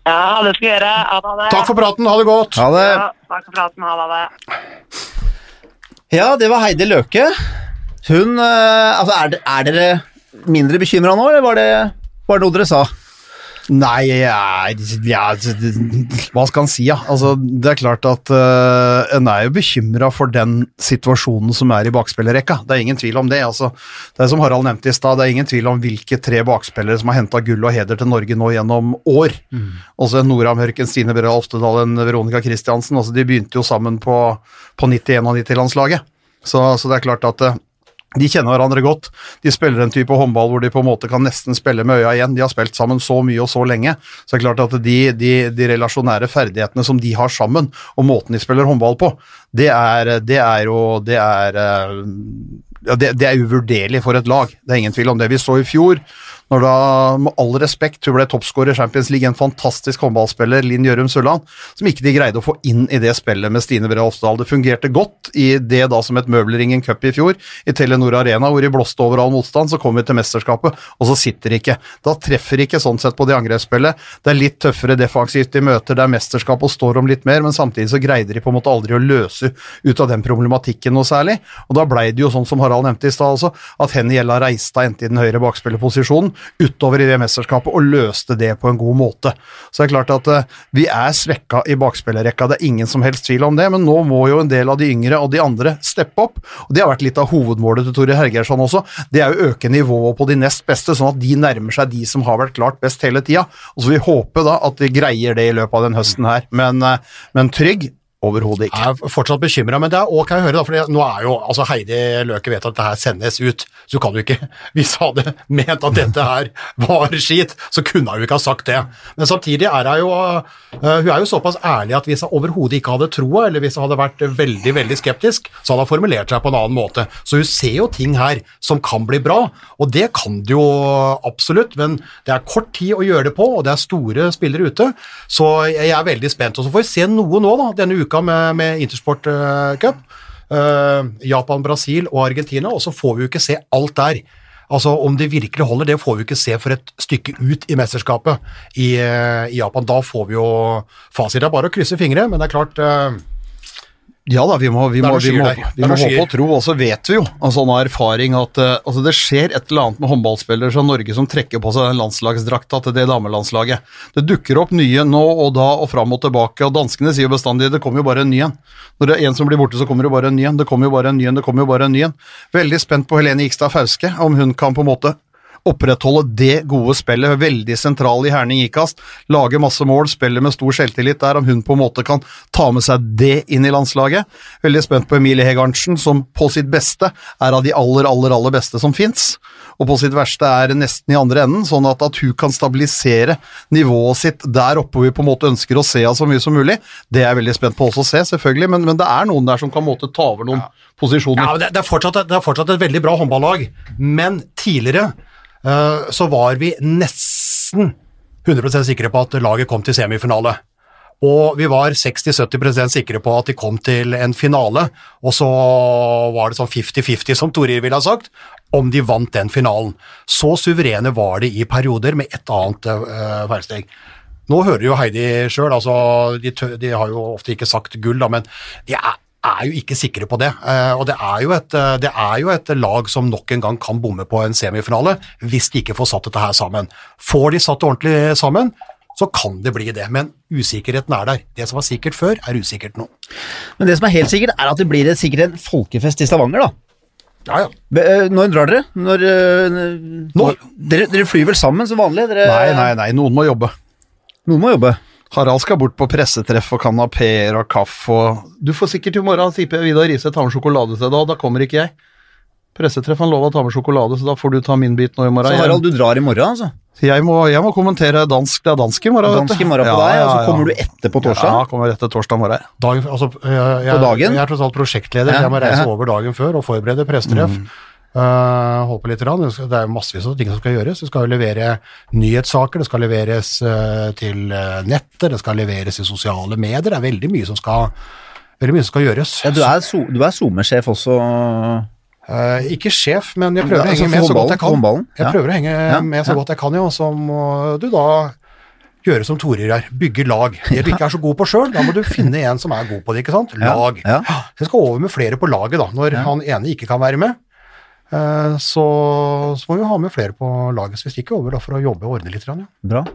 Ja, det skal vi gjøre. Ha det. Takk for praten. Ha det godt. Ha det. Ja, takk for praten. Ha det. Ja, det var Heidi Løke. Hun eh, Altså, er, er dere mindre bekymra nå, eller var det, var det noe dere sa? Nei, ja, ja, hva skal han si, ja? Altså, det er klart at uh, en er jo bekymra for den situasjonen som er i bakspillerrekka. Det er ingen tvil om det. altså. Det er som Harald nevnte i stad, det er ingen tvil om hvilke tre bakspillere som har henta gull og heder til Norge nå gjennom år. Også Nora Mørken, Stine Brød Oftedal og Veronica Christiansen. altså De begynte jo sammen på, på 91- og 90-landslaget. Så, så det er klart at eh, de kjenner hverandre godt. De spiller en type håndball hvor de på en måte kan nesten spille med øya igjen. De har spilt sammen så mye og så lenge. Så det er klart at de, de, de relasjonære ferdighetene som de har sammen, og måten de spiller håndball på, det er, det er jo Det er, eh, ja, det, det er uvurderlig for et lag. Det er ingen tvil om det. Vi så i fjor når da, med all respekt, hun ble toppskårer i Champions League, en fantastisk håndballspiller, Linn Gjørum Sulland, som ikke de greide å få inn i det spillet med Stine Brea Hofsdal. Det fungerte godt i det da som et Møbelringen Cup i fjor, i Telenor Arena, hvor de blåste over all motstand, så kom vi til mesterskapet, og så sitter de ikke. Da treffer de ikke sånn sett på det angrepsspillet. Det er litt tøffere defensivt de møter, det er mesterskap og står om litt mer, men samtidig så greide de på en måte aldri å løse ut av den problematikken noe særlig. Og da blei det jo sånn som Harald nevnte i stad også, at Henny Gjella Reistad endte i den høyre bakspillerposisjonen utover i det mesterskapet og løste det på en god måte. Så det er klart at uh, vi er svekka i bakspillerrekka, det er ingen som helst tvil om det, men nå må jo en del av de yngre og de andre steppe opp, og det har vært litt av hovedmålet til Tore Hergersson også, det er å øke nivået på de nest beste, sånn at de nærmer seg de som har vært klart best hele tida, og så vi håpe da at vi greier det i løpet av den høsten her, men, uh, men trygg Overhodet ikke. Jeg er fortsatt bekymra, men det er ok å høre, da, for nå er jo altså Heidi Løke vet at det her sendes ut, så du kan jo ikke Hvis hun hadde ment at dette her var skit, så kunne hun jo ikke ha sagt det. Men samtidig er hun jo øh, Hun er jo såpass ærlig at hvis hun overhodet ikke hadde troa, eller hvis hun hadde vært veldig, veldig skeptisk, så hadde hun formulert seg på en annen måte. Så hun ser jo ting her som kan bli bra, og det kan det jo absolutt, men det er kort tid å gjøre det på, og det er store spillere ute, så jeg er veldig spent. Og så får vi se noe nå, da, denne uka med, med Intersport eh, Cup. Eh, Japan, Brasil og Argentina, og så får vi jo ikke se alt der. Altså Om det virkelig holder, det får vi ikke se for et stykke ut i mesterskapet i, eh, i Japan. Da får vi jo fasit. Det er bare å krysse fingre, men det er klart Ja da, vi må, vi må, vi må, vi må håpe og tro, og så vet vi jo av sånn erfaring at uh, altså det skjer et eller annet med håndballspillere fra Norge som trekker på seg den landslagsdrakta til det damelandslaget. Det dukker opp nye nå og da og fram og tilbake, og danskene sier jo bestandig det kommer jo bare en ny en. Når det er en som blir borte, så kommer det bare en ny en. Det kommer jo bare en ny en, det kommer jo bare en ny en. Veldig spent på Helene Ikstad Fauske, om hun kan på en måte opprettholde det gode spillet, veldig sentral i Herning ikast, Lager masse mål, spiller med stor selvtillit der, om hun på en måte kan ta med seg det inn i landslaget. Veldig spent på Emilie Hegarnsen, som på sitt beste er av de aller, aller, aller beste som fins, og på sitt verste er nesten i andre enden, sånn at, at hun kan stabilisere nivået sitt der oppe hvor vi på en måte ønsker å se henne så mye som mulig. Det er jeg veldig spent på også å se, selvfølgelig, men, men det er noen der som kan måte ta over noen posisjoner. Ja, det, det, er fortsatt, det er fortsatt et veldig bra håndballag, men tidligere så var vi nesten 100% sikre på at laget kom til semifinale. Og vi var 60-70% sikre på at de kom til en finale, og så var det sånn 50-50, som Torir ville ha sagt, om de vant den finalen. Så suverene var de i perioder med et annet uh, feilsteg. Nå hører jo Heidi sjøl, altså, de, de har jo ofte ikke sagt gull, da, men de er, er jo ikke sikre på det. Eh, og det er, jo et, eh, det er jo et lag som nok en gang kan bomme på en semifinale, hvis de ikke får satt dette her sammen. Får de satt det ordentlig sammen, så kan det bli det. Men usikkerheten er der. Det som var sikkert før, er usikkert nå. Men det som er helt sikkert, er at det blir et, sikkert en folkefest i Stavanger, da. Ja, ja. Eh, Når drar dere? Når, når, Nå. Dere, dere flyr vel sammen som vanlig? Dere, Nei, nei, nei, noen må jobbe. Noen må jobbe. Harald skal bort på pressetreff og kanapeer og kaffe og Du får sikkert i morgen tipper jeg Vidar Riise ta med sjokolade til deg, og da kommer ikke jeg. Pressetreff han lova å ta med sjokolade, så da får du ta min bit nå i morgen. Så Harald, du drar i morgen, altså? jeg, må, jeg må kommentere dansk, det er dansk i morgen. Dansk i morgen på Ja, deg, og så ja, ja. kommer du etter på torsdag? Ja, kommer etter torsdag morgen. Dagen, altså, jeg, jeg, På dagen? Jeg er tross alt prosjektleder, Ja, jeg må reise ja. over dagen før og forberede pressetreff. Uh, holde på litt, rann. Det er massevis av ting som skal gjøres. Det skal jo levere nyhetssaker, det skal leveres uh, til eh, nettet, det skal leveres i sosiale medier. Det er veldig mye som skal, mye som skal gjøres. Ja, du er, so er SoMe-sjef også? Uh, ikke sjef, men jeg prøver Ja, å altså henge med så godt jeg kan. Jeg ja. prøver å henge med så godt jeg kan, ja. Og så må du da gjøre som Tore her, bygge lag. Det du ikke er så god på sjøl, da må du finne en som er god på det, ikke sant? Lag. Jeg skal over med flere på laget, da. Når han ene ikke kan være med, eh, så, så må vi ha med flere på laget. Så vi stikker over da for å jobbe og ordne litt. Ja. Bra.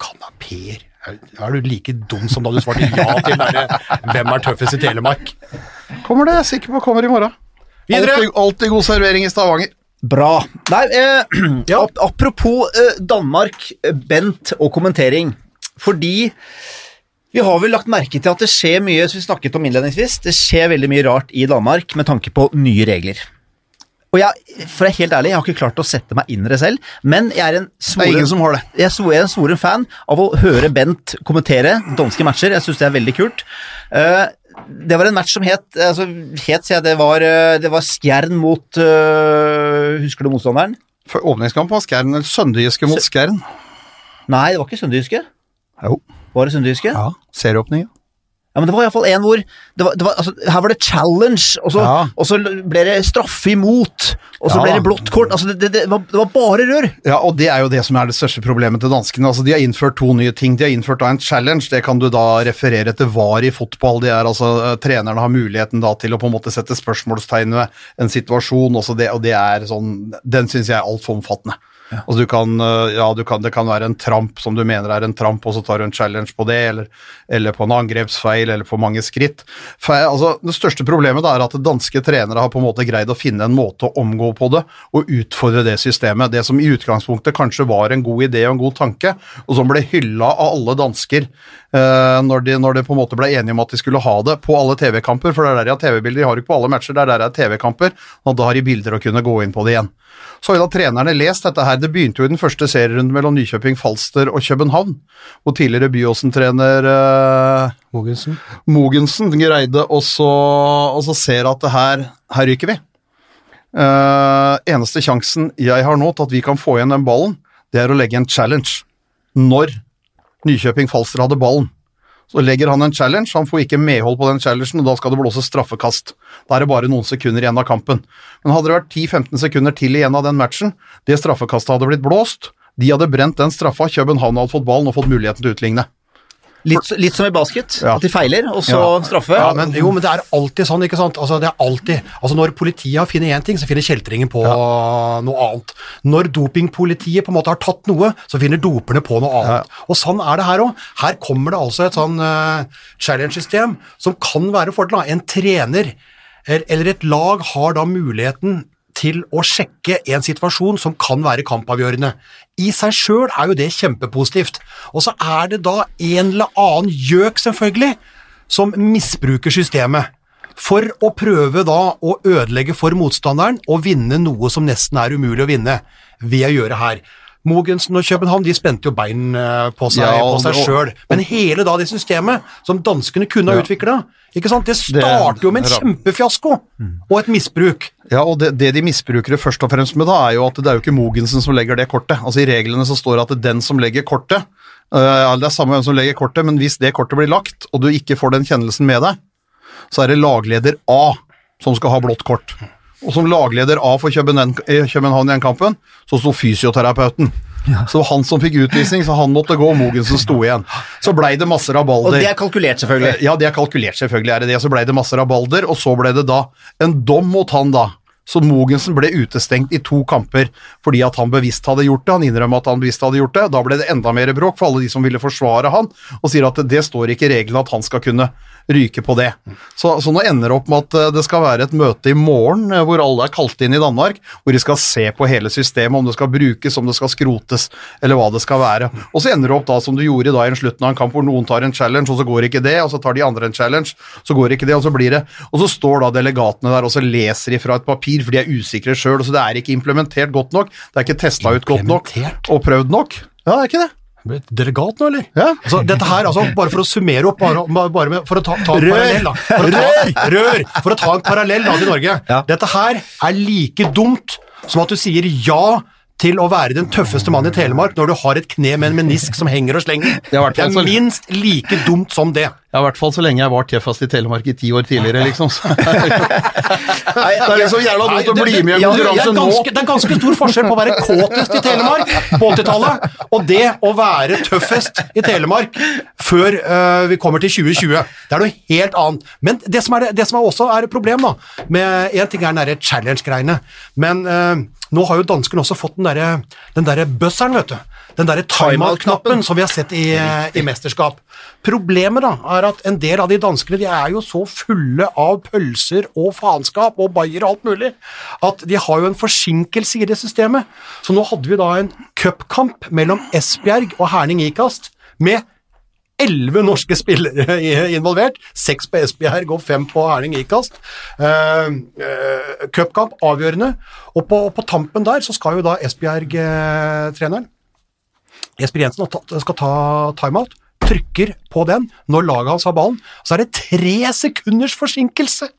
Kanapeer. Er, du like dum som da du svarte ja til den derre 'Hvem er tøffest i Telemark'? Kommer det, jeg er sikker på kommer i morgen. Videre! Alltid, alltid god servering i Stavanger. Bra. Nei, eh, Ja. ap apropos eh, Danmark, eh, Bent og kommentering. Fordi vi har vel lagt merke til at det skjer mye, som vi snakket om innledningsvis, det skjer veldig mye rart i Danmark med tanke på nye regler. Og jeg, for å være helt ærlig, jeg har ikke klart å sette meg inn i det selv, men jeg er en svoren, jeg er en svoren fan av å høre Bent kommentere danske matcher. Jeg syns det er veldig kult. Uh, det var en match som het altså, het, jeg, det var, eh, det var Skjern mot uh, Husker du motstanderen? For åpningskamp var Skjern, eller Sønderjyske mot Skjern. Nei, det var ikke Sønderjyske. Jo. Var det Sønderjyske? Ja, serieåpning. Ja. Men det var iallfall en hvor det var, det var, altså, Her var det challenge, og så, Ja. og så ble det straffe imot, og så Ja. ble det blått kort. Altså, det, det, det, var, det var bare rør. Ja, og det er jo det som er det største problemet til danskene. Altså, de har innført to nye ting. De har innført da en challenge, det kan du da referere til var i fotball. Det er altså, eh, Trenerne har muligheten da til å på en måte sette spørsmålstegn ved en situasjon, også det, og det er sånn Den syns jeg er altfor omfattende. Altså, du kan, eh, ja, du kan, det kan være en tramp som du mener er en tramp, og så tar du en challenge på det, eller, eller på en angrepsfeil, eller på mange skritt. Feil, altså, det største problemet er at danske trenere har på en måte greid å finne en måte å omgå på det, og utfordre det systemet. Det som i utgangspunktet kanskje var en god idé og en god tanke, og som ble hylla av alle dansker når, de, når de på en måte ble enige om at de skulle ha det på alle TV-kamper, for det er der de har TV-bilder, de har ikke på alle matcher, det er der det er TV-kamper, og da har de bilder å kunne gå inn på det igjen. Så har jo da trenerne lest dette her, det begynte jo i den første serierunden mellom Nykjøping, Falster og København, hvor tidligere Byåsen-trener eh, Mogensen. Mogensen greide også og så ser at det her, her ryker vi. Eh, eneste sjansen jeg har nå til at vi kan få igjen den ballen, det er å legge en challenge. Når Nykjøping Falster hadde ballen, så legger han en challenge, han får ikke medhold på den challengen, og da skal det blåses straffekast. Da er det bare noen sekunder igjen av kampen. Men hadde det vært 10-15 sekunder til igjen av den matchen, det straffekastet hadde blitt blåst, de hadde brent den straffa, København hadde fått ballen og fått muligheten til å utligne. Litt, litt som i basket, Ja. at de feiler, og så Ja. straffe. Ja, men, jo, men det er alltid sånn, ikke sant? Altså, det er alltid, altså Når politiet har funnet én ting, så finner kjeltringen på noe annet. Når dopingpolitiet på en måte har tatt noe, så finner doperne på noe annet. Og sånn er det her òg. Her kommer det altså et sånn uh, challenge-system som kan være fordel. En trener eller eller et lag har da muligheten til å sjekke en situasjon som kan være kampavgjørende. I seg sjøl er jo det kjempepositivt. Og så er det da en eller annen gjøk, selvfølgelig, som misbruker systemet for å prøve da å ødelegge for motstanderen og vinne noe som nesten er umulig å vinne ved å gjøre her. Mogensen og København de spente jo bein eh, på seg, Ja, på seg sjøl, men hele da det systemet som danskene kunne ha Ja. utvikla, det starter jo med en kjempefiasko og et misbruk. Ja, og det, det de misbruker det først og fremst med, da, er jo at det er jo ikke Mogensen som legger det kortet. Altså I reglene så står det at det er den som legger kortet uh, Det er samme hvem som legger kortet, men hvis det kortet blir lagt, og du ikke får den kjennelsen med deg, så er det lagleder A som skal ha blått kort. Og som lagleder A for København, eh, København i den kampen, så sto fysioterapeuten. Så han som fikk utvisning, så han måtte gå, og Mogensen sto igjen. Så blei det masse Og rabalder. det er kalkulert, selvfølgelig. Ja, det er kalkulert, selvfølgelig er det det. Så blei det masse rabalder, og så ble det da en dom mot han da. Så Mogensen ble utestengt i to kamper fordi at han bevisst hadde gjort det. Han innrømmer at han bevisst hadde gjort det. Da ble det enda mer bråk for alle de som ville forsvare han, og sier at det, det står ikke i reglene at han skal kunne ryke på det. Så, så nå ender det opp med at eh, det skal være et møte i morgen eh, hvor alle er kalt inn i Danmark, hvor de skal se på hele systemet, om det skal brukes, om det skal skrotes, eller hva det skal være. Og så ender det opp da som du gjorde da i en slutten av en kamp hvor noen tar en challenge, og så går ikke det, og så tar de andre en challenge, så går ikke det, og så blir det Og så står da delegatene der og så leser de fra et papir, for de er usikre sjøl, så det er ikke implementert godt nok, det er ikke testa ut godt nok og prøvd nok. Ja, det er ikke det. Ble det Delegat nå, eller? Ja. Altså, dette her, altså, bare for å summere opp, bare, bare med, for å ta, ta en Rør! parallell da. For å ta, rør! For å ta en parallell da til Norge. Ja. Dette her er like dumt som at du sier ja til å være den tøffeste mannen i Telemark når du har et kne med en menisk som henger og slenger. Det er Det er minst like dumt som det. Ja, i hvert fall så lenge jeg var tjeffast i Telemark i ti år tidligere, liksom. Så. det er liksom jævla dumt å bli med i en konkurranse nå. det er ganske stor forskjell på å være kåtest i Telemark på 80-tallet, og det å være tøffest i Telemark før uh, vi kommer til 2020. Det er noe helt annet. Men det som, er, det- det som er også er et problem, da med En ting er den derre challenge-greiene, men uh, nå har jo danskene også fått den derre der bøsseren, vet du. Den derre timeout-knappen som vi har sett i, i mesterskap. Problemet da, er at en del av de danskene de er jo så fulle av pølser og faenskap og bayer og alt mulig, at de har jo en forsinkelse i det systemet. Så nå hadde vi da en cupkamp mellom Esbjerg og Herning Ikast med elleve norske spillere involvert. Seks på Esbjerg og fem på Herning Ikast. Uh, Cupkamp avgjørende. Og på, på tampen der så skal jo da Esbjerg-treneren Jesper Jensen skal ta timeout, trykker på den når laget hans har ballen, så er det tre sekunders forsinkelse.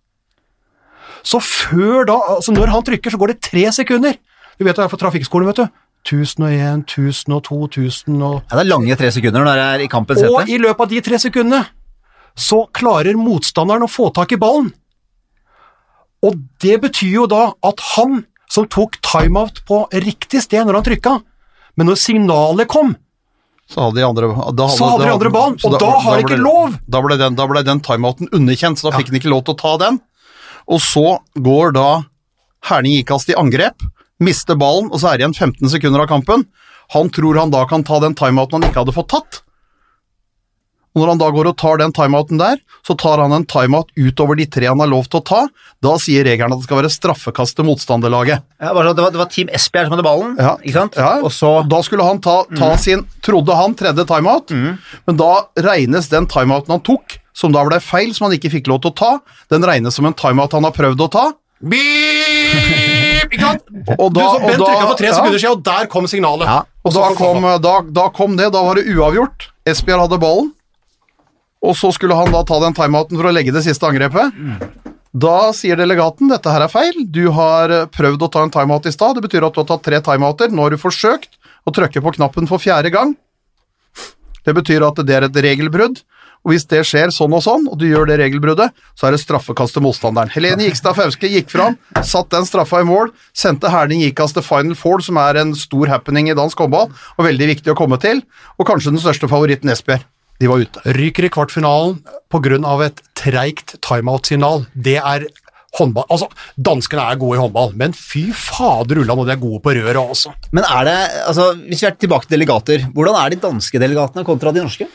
Så før da, altså når han trykker, så går det tre sekunder. Du vet det er fra trafikkskolen, vet du. 1001, 1002, 1000 og Ja, det er lange tre sekunder når det er i kampens Og i løpet av de tre sekundene så klarer motstanderen å få tak i ballen. Og det betyr jo da at han som tok timeout på riktig sted når han trykka, men når signalet kom, Så hadde de andre, da Så hadde de andre ballen, og da har de ikke lov! Da ble den, da ble den timeouten underkjent, så da fikk han ikke lov til å ta den. Og så går da Herning Ikast i angrep, mister ballen, og så er det igjen 15 sekunder av kampen. Han tror han da kan ta den timeouten han ikke hadde fått tatt. Og når han da går og tar den timeouten der, så tar han en timeout utover de tre han har lov til å ta. Da sier regelen at det skal være straffekast til motstanderlaget. Ja, det, var, det var Team Esbjerg som hadde ballen, Ja. ikke sant? Ja. Og så Da skulle han ta, ta sin, trodde han, tredje timeout, men da regnes den timeouten han tok, som da ble feil, som han ikke fikk lov til å ta, den regnes som en timeout han har prøvd å ta. Beep! Ikke sant? Og da- du, så Bent trykka for tre sekunder siden, og der kom signalet. Og da kom, da, da kom det, da var det uavgjort. Esbjerg hadde ballen, og så skulle han da ta den timeouten for å legge det siste angrepet. Da sier delegaten dette her er feil, du har prøvd å ta en timeout i stad, det betyr at du har tatt tre timeouter, nå har du forsøkt å trykke på knappen for fjerde gang. Det betyr at det er et regelbrudd, og hvis det skjer sånn og sånn, og du gjør det regelbruddet, så er det straffekast til motstanderen. Helene Gikstad Fauske gikk fram, satt den straffa i mål, sendte Herning Gikast til Final Four, som er en stor happening i dansk håndball, og veldig viktig å komme til, og kanskje den største favoritten Esbjerg. De var ute. Ryker i kvartfinalen pga. et treigt timeout-signal. Det er håndball Altså, danskene er gode i håndball, men fy fader ullan, og de er gode på røret også. Men er det, altså, hvis vi er tilbake til delegater, hvordan er de danske delegatene kontra de norske?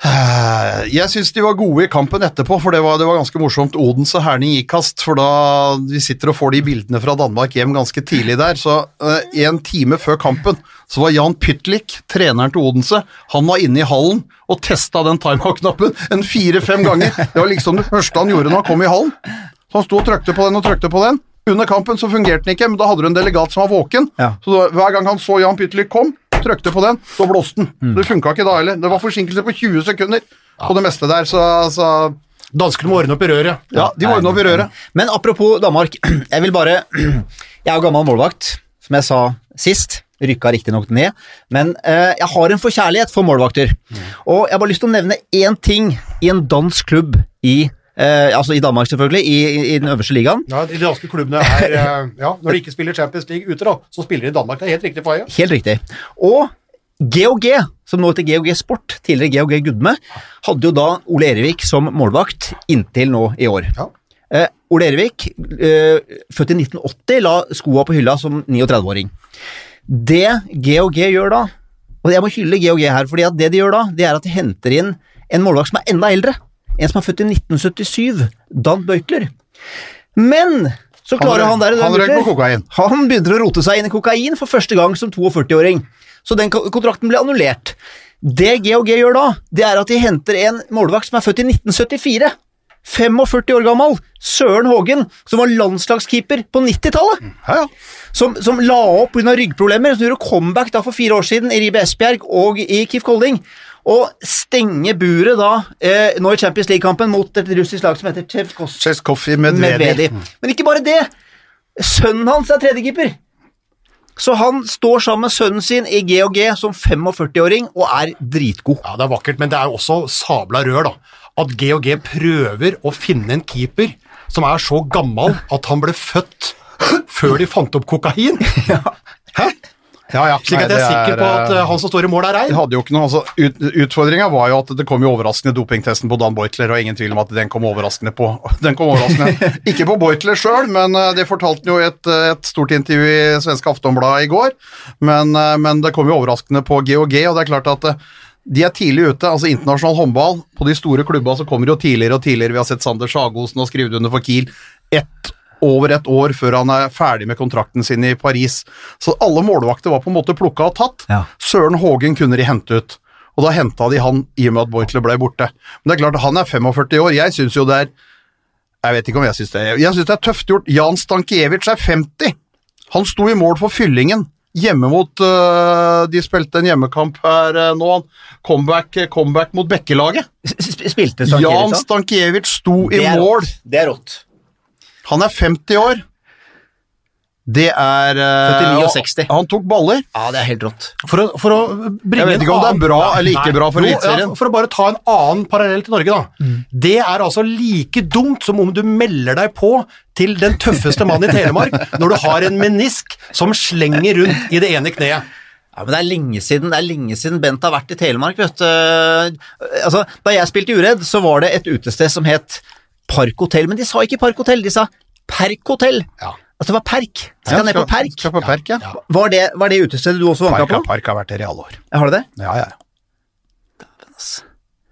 Jeg syns de var gode i kampen etterpå, for det var, det var ganske morsomt. Odense Herning Ikast, for da vi sitter og får de bildene fra Danmark hjem ganske tidlig der. Så uh, en time før kampen så var Jan Pytlik, treneren til Odense, han var inne i hallen og testa den timeout-knappen en fire-fem ganger. Det var liksom det første han gjorde når han kom i hallen. Så han sto og trykte på den og trykte på den. Under kampen så fungerte den ikke, men da hadde du en delegat som var våken. Ja. Så da, hver gang han så Jan Pytlik kom, trykte på den, så blåste den. Det funka ikke da heller. Det var forsinkelse på 20 sekunder på det meste der, så, så Danskene må ordne opp i røret. ja, de må ordne opp i røret. Men apropos Danmark, jeg vil bare Jeg er gammel målvakt, som jeg sa sist. Rykka riktignok ned, men eh, jeg har en forkjærlighet for målvakter. Og jeg har bare lyst til å nevne én ting i en dansk klubb i Eh, altså i Danmark, selvfølgelig, i, i, den øverste ligaen. Ja, De danske klubbene er eh, Ja, når de ikke spiller Champions League ute, da, så spiller de i Danmark. Det er helt riktig, Faye. Helt riktig. Og GOG, som nå heter GOG Sport, tidligere GOG Gudme, hadde jo da Ole Erevik som målvakt inntil nå i år. Ja. Eh, Ole Erevik, eh, født i 1980, la skoa på hylla som 39-åring. Det GOG gjør da, og jeg må hylle GOG her, fordi det de gjør da, det er at de henter inn en målvakt som er enda eldre. En som er født i 1977, Dan Bøytler. Men så klarer han, der han røyk på kokain. han begynner å rote seg inn i kokain for første gang som 42-åring. Så den kontrakten ble annullert. Det GHG gjør da, det er at de henter en målvakt som er født i 1974. 45 år gammel. Søren Hågen, som var landslagskeeper på 90-tallet. Ja, ja. Som, som la opp pga. ryggproblemer, som gjorde comeback da for fire år siden i Ribe Esbjerg og i Kif Kolding. Og stenge buret da, eh, nå i Champions League-kampen mot et russisk lag som heter Tsjevkos Cheskov Medvedi. Men ikke bare det. Sønnen hans er tredjekeeper. Så han står sammen med sønnen sin i GHG som 45-åring og er dritgod. Ja, det er vakkert, men det er jo også sabla rør, da. At GHG prøver å finne en keeper som er så gammel at han ble født før de fant opp kokain. Hæ? Ja, ja. Slik at jeg er sikker på at eh, eh, han som står i mål, er rein. hadde jo ikke noe, altså, ut, Utfordringa var jo at det kom jo overraskende dopingtesten på Dan Beutler, og ingen tvil om at den kom overraskende på Den kom overraskende Ikke på Beutler sjøl, men eh, det fortalte han jo i et, et stort intervju i svenske Aftonbladet i går. Men, men det kom jo overraskende på GOG, og det er klart at de er tidlig ute. altså Internasjonal håndball på de store klubba så kommer jo tidligere og tidligere. Vi har sett Sander Sagosen og skrevet under for Kiel. Ett over et år før han er ferdig med kontrakten sin i Paris. Så alle målvakter var på en måte plukka og tatt. Ja. Søren Hågen kunne de hente ut. Og da henta de han i og med at Boitler ble borte. Men det er klart, han er 45 år. Jeg syns jo det er Jeg vet ikke om jeg syns det Jeg synes det er tøft gjort. Jan Stankiewicz er 50. Han sto i mål for Fyllingen. Hjemme mot øh, De spilte en hjemmekamp her øh, nå. Comeback, comeback mot Bekkelaget. Spilte Jan Stankiewicz da? Stankiewicz sto i mål. Det er rått. Han er 50 år. Det er uh, Født i 69. Han tok baller. Ja, det er helt rått. For å, for å bringe Jeg vet ikke om det er bra bra eller ikke bra for Eliteserien. Ja, for å bare ta en annen parallell til Norge, da. Mm. Det er altså like dumt som om du melder deg på til den tøffeste mannen i Telemark når du har en menisk som slenger rundt i det ene kneet. Ja, men det er lenge siden, det er lenge siden Bent har vært i Telemark, vet du. Altså, da jeg spilte Uredd, så var det et utested som het Parkhotell, men de sa ikke Parkhotell, de sa Perkhotell. Ja. Altså det var Perk. Skal ned på Perk. Skal på Perk, ja. Ja. Var det, var det utestedet du også vanka på? Park har vært i realår. Har du det? Ja, ja.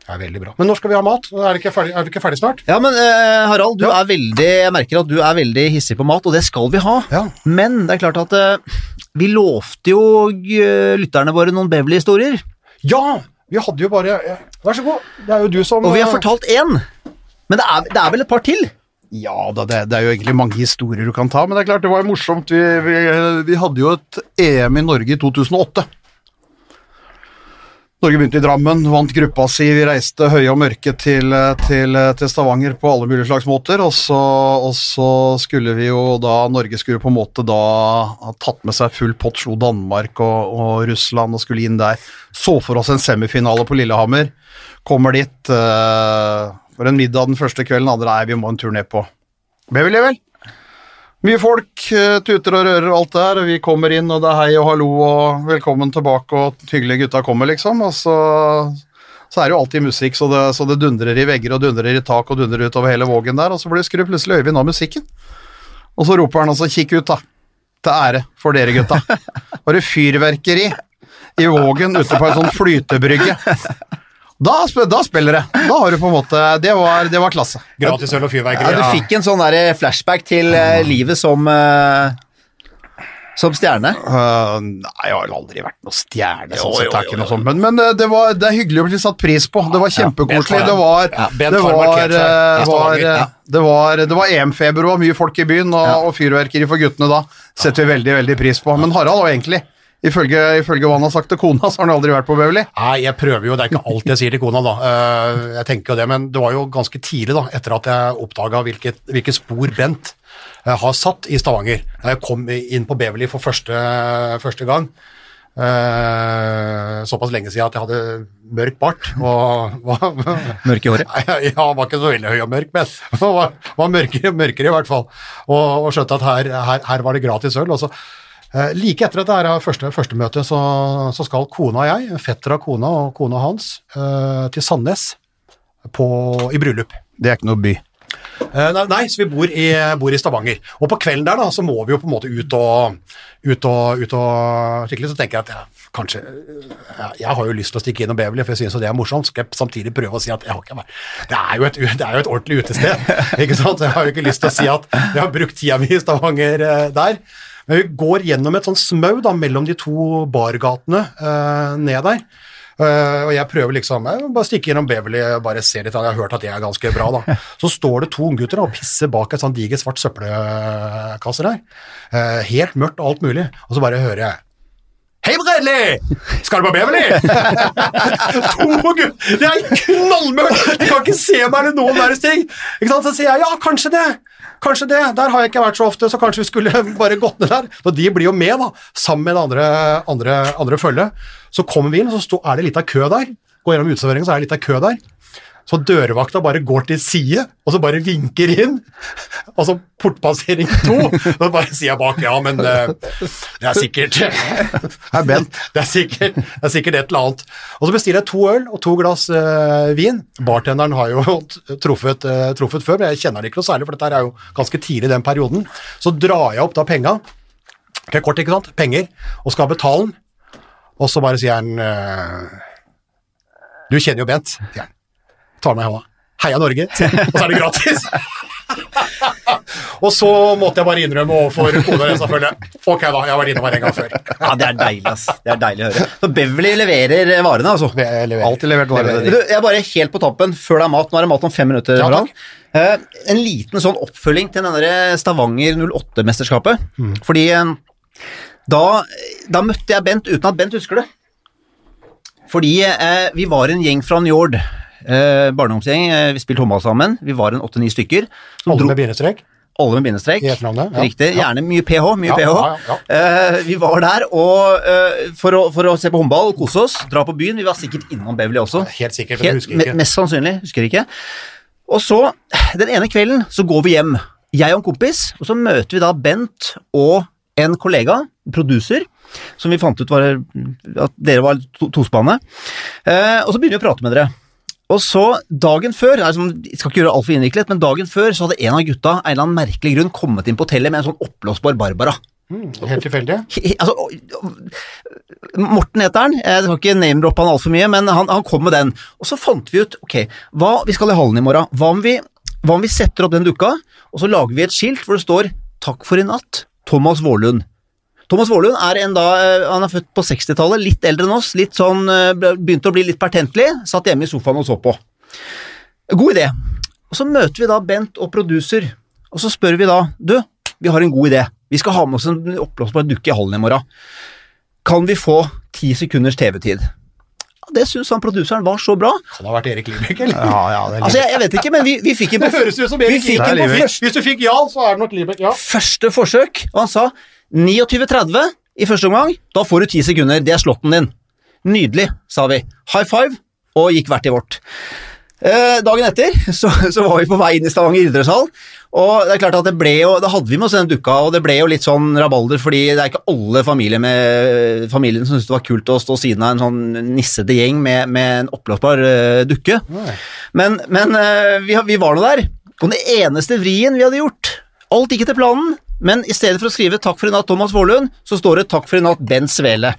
Det er veldig bra. Men når skal vi ha mat? Er vi ikke ferdig, er ikke ferdig snart? Ja, men eh, Harald, du Ja. er veldig, jeg merker at du er veldig hissig på mat, og det skal vi ha. Ja. Men det er klart at eh, vi lovte jo uh, lytterne våre noen Beverly-historier, Ja! Vi hadde jo bare ja, Vær så god. Det er jo du som og vi har fortalt én. Men det er, det er vel et par til? Ja da, det, det er jo egentlig mange historier du kan ta, men det er klart det var jo morsomt. Vi, vi, vi hadde jo et EM i Norge i 2008. Norge begynte i Drammen, vant gruppa si, vi reiste høye og mørke til, til, til Stavanger på alle mulige slags måter, og så, og så skulle vi jo da, Norge skulle på en måte da ha tatt med seg full pott, slo Danmark og, og Russland og skulle inn der. Så for oss en semifinale på Lillehammer, kommer dit, eh, for en middag den første kvelden, andre, nei, vi må en tur ned på Beverly, vel? Mye folk, eh, tuter og rører og alt her, og vi kommer inn, og det er hei og hallo og velkommen tilbake, og hyggelige gutta kommer, liksom, og så, så er det jo alltid musikk, så det, så det dundrer i vegger og dundrer i tak og dundrer utover hele vågen der, og så blir skrur plutselig Øyvind av musikken. Og så roper han altså 'kikk ut', da. Til ære for dere, gutta. Bare fyrverkeri i Vågen ute på en sånn flytebrygge. Da, da spiller det. Da har du på en måte Det var, det var klasse. Gratis øl og Ja, du fikk en sånn der flashback til uh, livet som uh, som stjerne. Uh, nei, jeg har aldri vært noe stjerne, sånn Jo, sett. jo, er jo, sånt. Men, men uh, det, var, det er hyggelig å bli satt pris på. Det var kjempekoselig. Det var, det var, uh, uh, det var, det var EM-feber og mye folk i byen, og, og fyrverkeri for guttene da. Setter vi veldig, veldig pris på. Men Harald var egentlig, ifølge, ifølge hva han har sagt til kona, så har han aldri vært på Beverly. Nei, jeg prøver jo, det er ikke alt jeg sier til kona da. Eh, Jeg tenker jo det, men det var jo ganske tidlig da, etter at jeg oppdaga hvilket, hvilke spor Bent eh, har satt i Stavanger. Da jeg kom inn på Beverly for første, første gang. Eh, såpass lenge siden at jeg hadde mørk bart. Og var, Mørk i håret. Ja, var ikke så veldig høy og mørk, men var, var mørkere, mørkere i hvert fall. Og, og skjønte at her, her, her var det gratis øl. Og så, like etter at det er første, første møte, så, så skal kona og jeg, fetter av kona og kona hans, eh, til Sandnes på, i bryllup. Det er ikke noe by. Eh, Nei, så vi bor i, bor i Stavanger. Og på kvelden der da, så må vi jo på en måte ut og, ut og, ut og skikkelig, så tenker jeg at jeg, kanskje, jeg, jeg har jo lyst til å stikke innom Beverly, for jeg synes jo det er morsomt, så skal jeg samtidig prøve å si at jeg har ikke vært, det er jo et, det er jo et ordentlig utested, ikke sant? Så Jeg har jo ikke lyst til å si at jeg har brukt tida mi i Stavanger eh, der. Men vi går gjennom et sånn smau da, mellom de to bargatene eh, ned der. Eh, og jeg prøver liksom jeg bare stikke gjennom Beverly og bare se litt, jeg har hørt at det er ganske bra da. Så står det to unggutter og pisser bak et sånn digert svart søppelkasse der. Eh, helt mørkt og alt mulig, og så bare hører jeg Hei, Bredli! Skal du på Beverly? to gutter! Det er knallmørkt! De kan ikke se meg eller noen verdens ting. Ikke sant? Så sier jeg ja, kanskje det. Kanskje det. Der har jeg ikke vært så ofte, så kanskje vi skulle bare gått ned der. Og de blir jo med, da, sammen med det andre, andre, andre følget. Så kommer vi inn, og så er det litt av kø der. Går gjennom uteserveringen, så er det litt av kø der. Så dørvakta bare går til side, og så bare vinker inn. Og så portpassering to. Så bare sier jeg bak, ja, men eh, det er sikkert Hei, Bent. det er sikkert, det er sikkert et eller annet. Og så bestiller jeg to øl og to glass uh, vin. Bartenderen har jo truffet, uh, truffet før, men jeg kjenner det ikke noe særlig, for dette er jo ganske tidlig i den perioden. Så drar jeg opp da penga, er kort, ikke sant, penger, og skal betale den. Og så bare sier han uh, Du kjenner jo Bent, sier han. Tar meg i hånda. Heia Norge, og så er det gratis! og så måtte jeg bare innrømme overfor kona selvfølgelig Ok, da, jeg har vært innom her en gang før. Ja, det er deilig, ass. Det er deilig å høre. Så Beverly leverer eh, varene, altså. Leverer. Alltid levert varene. Du, jeg er bare helt på toppen, før det er mat. Nå er det mat om fem minutter. Ja, takk. Eh, en liten sånn oppfølging til denne Stavanger 08-mesterskapet. Fordi eh, da, da møtte jeg Bent uten at Bent husker det. Fordi eh, vi var en gjeng fra Njord. Eh, barndomsgjeng. Eh, vi spilte håndball sammen. Vi var en åtte-ni stykker. Som Alle dro, med bindestrek. alle med bindestrek. I etternavnet, ja. Riktig. Gjerne mye ph. Mye Ja, PH. ja, ja. Eh, vi var der og, eh, for, å, for å se på håndball kose oss. Dra på byen. Vi var sikkert innom Beverly også. Helt sikkert, husker ikke. Mest sannsynlig, husker ikke. Og så, den ene kvelden, så går vi hjem. Jeg og en kompis, og så møter vi da Bent og en kollega, producer, som vi fant ut var at dere var to, tospanne. Eh, og så begynner vi å prate med dere. Og så, dagen før, altså, jeg skal ikke gjøre alt for innviklet, men dagen før så hadde en av gutta en eller annen merkelig grunn kommet inn på hotellet med en sånn oppblåsbar Barbara. Mm, helt tilfeldig. Altså, Morten heter han, jeg skal ikke name-droppe han altfor mye, men han, han kom med den. Og så fant vi ut, ok, hva, vi skal i hallen i morgen, hva om, vi, hva om vi setter opp den dukka, og så lager vi et skilt hvor det står 'Takk for i natt, Thomas Vårlund'. Thomas Vårlund er en da, eh, han er født på 60-tallet, litt eldre enn oss, litt sånn, eh, begynte å bli litt pertentlig, satt hjemme i sofaen og så på. God idé. Og så møter vi da Bent og producer, og så spør vi da, du, vi har en god idé. Vi skal ha med oss en oppblåsbar dukke i hallen i morgen. Kan vi få ti sekunders TV-tid? Ja, Det syns han produseren var så bra. Han det ha vært Erik Libek, eller? Ja, ja, det er Altså, jeg, jeg vet ikke, men vi, vi fikk en på Det høres ut som vi Erik fikk Det er en på Libek. første, Hvis du fikk ja, så er det nok Libek. Ja. første forsøk, og han sa 29.30 i første omgang. Da får du ti sekunder. Det er slåtten din. Nydelig, sa vi. High five, og gikk hvert i vårt. Eh, dagen etter så, så var vi på vei inn i Stavanger idrettshall, og det er klart at det ble jo, da hadde vi med oss den dukka, og det ble jo litt sånn rabalder, fordi det er ikke alle familier med, familien som syntes det var kult å stå siden av en sånn nissete gjeng med, med en oppblåsbar uh, dukke. Men, men uh, vi, vi var nå der, og den eneste vrien vi hadde gjort, alt gikk etter planen, men i stedet for å skrive 'Takk for i natt, Thomas Vårlund', så står det 'Takk for i natt, Ben Svele'.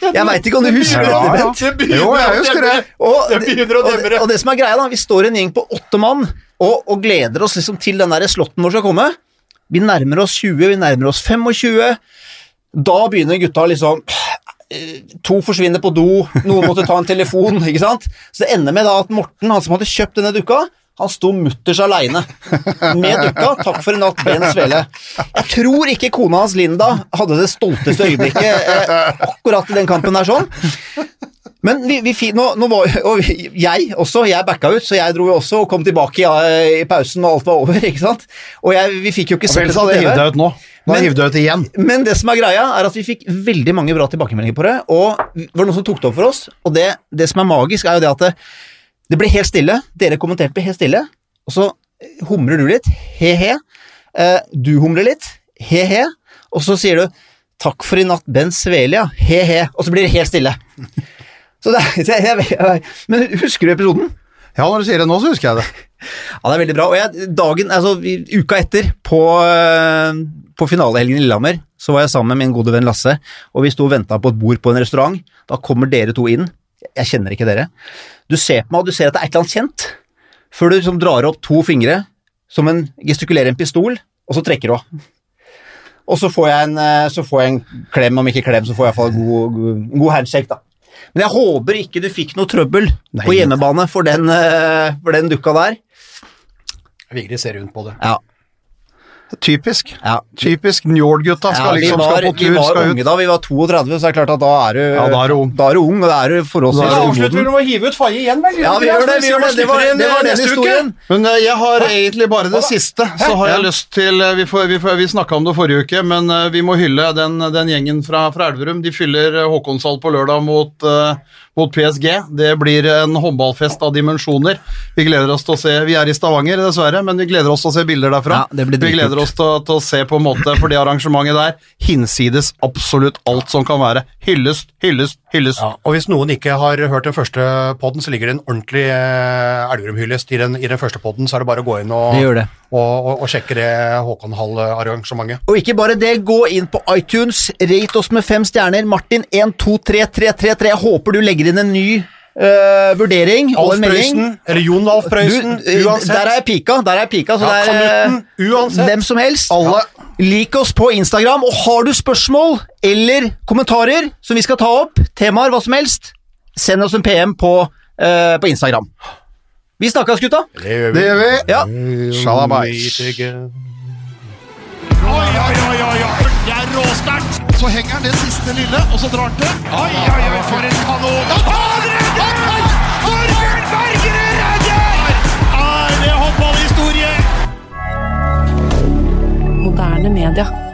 Jeg veit ikke om du husker Ja, dette. Bent? Det begynner Jo, jeg husker det. Og, Det og, og det som er greia, da, vi står en gjeng på åtte mann og, og gleder oss liksom til den der slåtten vår skal komme. Vi nærmer oss 20, vi nærmer oss 25. Da begynner gutta liksom eh, To forsvinner på do, noen måtte ta en telefon, ikke sant? Så det ender med da at Morten, han som hadde kjøpt denne dukka, han sto mutters aleine med dukka. Takk for i natt, Ben Svele. Jeg tror ikke kona hans Linda hadde det stolteste øyeblikket eh, akkurat i den kampen der sånn. Men vi, vi, nå, nå var, og jeg også, jeg backa ut, så jeg dro jo også og kom tilbake ja, i pausen og alt var over, ikke sant? Og jeg, vi fikk jo ikke sett det TV. hivd deg ut nå. Nå hiv deg ut igjen. Men det som er greia, er at vi fikk veldig mange bra tilbakemeldinger på det, og det var noen som tok det opp for oss, og det, det som er magisk, er jo det at det, det ble helt stille. Dere kommenterte ble helt stille, og så humrer du litt, he-he. Eh, du humrer litt, he-he, og så sier du 'takk for i natt, Ben Svelia'. he-he, og så blir det helt stille. Så det, jeg, jeg, jeg, men husker du episoden? Ja, når du sier det nå, så husker jeg det. Ja, det er veldig bra. Og dagen, altså uka etter, på, øh, på finalehelgen i Lillehammer, så var jeg sammen med min gode venn Lasse, og vi sto og venta på et bord på en restaurant. Da kommer dere to inn. Jeg kjenner ikke dere. Du ser på meg, og du ser at det er et eller annet kjent, før du liksom drar opp to fingre, som en gestikulerer en pistol, og så trekker du av. Og så får jeg en, så får jeg en klem, om ikke klem, så får jeg i hvert fall en god, god, god handshake, da. Men jeg håper ikke du fikk noe trøbbel på hjemmebane for den, øh, for den dukka der. Vigrid ser rundt på det. Ja. Typisk. Ja. Typisk Njord-gutta skal Ja, liksom vi var, skal på vi var skal unge ut. da, vi var 32, så det er klart at da er du, Ja, da er du ung. Da er du ung, og da er du forholdsvis Da avslutter vi med å hive ut Faye igjen, vel? Ja, vi gjør det, vi gjør det. Det var, det var den historien. Men eh, jeg har egentlig bare det siste. Så har jeg lyst til eh, Vi, får- vi, får- vi snakka om det forrige uke, men eh, vi må hylle den, den gjengen fra, fra Elverum. De fyller Håkonshall på lørdag mot, eh, mot PSG. Det blir en håndballfest av dimensjoner. Vi gleder oss til å se Vi er i Stavanger, dessverre, men vi gleder oss til å se bilder derfra. Ja, det blir vi gleder oss til, til å se på en måte for det arrangementet der. Hinsides absolutt alt som kan være. Hyllest, hyllest, hyllest. Ja, og hvis noen ikke har hørt den første podden, så ligger det en ordentlig eh, Elverum-hyllest i, den- i den første podden, så er det bare å gå inn og, Det det. og, og, og sjekke det Håkon Hall-arrangementet. Og ikke bare det, gå inn på iTunes, rate oss med fem stjerner. Martin 123333, jeg håper du legger inn en ny øh, vurdering og en melding. Prøysen, eller Jon Alf Prøysen, Du, øh, uansett. Der er jeg pika, der er jeg pika, så Ja, det er øh, uansett. hvem som helst. Alle. Lik oss på Instagram, og har du spørsmål eller kommentarer som vi skal ta opp, temaer, hva som helst, send oss en PM på, uh, på Instagram. Vi snakkes, gutta! Det gjør Det gjør vi. Ja. Shalabais. Oi, oi, oi, oi, oi. Det er råsterkt. Så henger han det siste lille, og så drar han til. Oi, oi, oi, for en kanon. Ja, moderne media.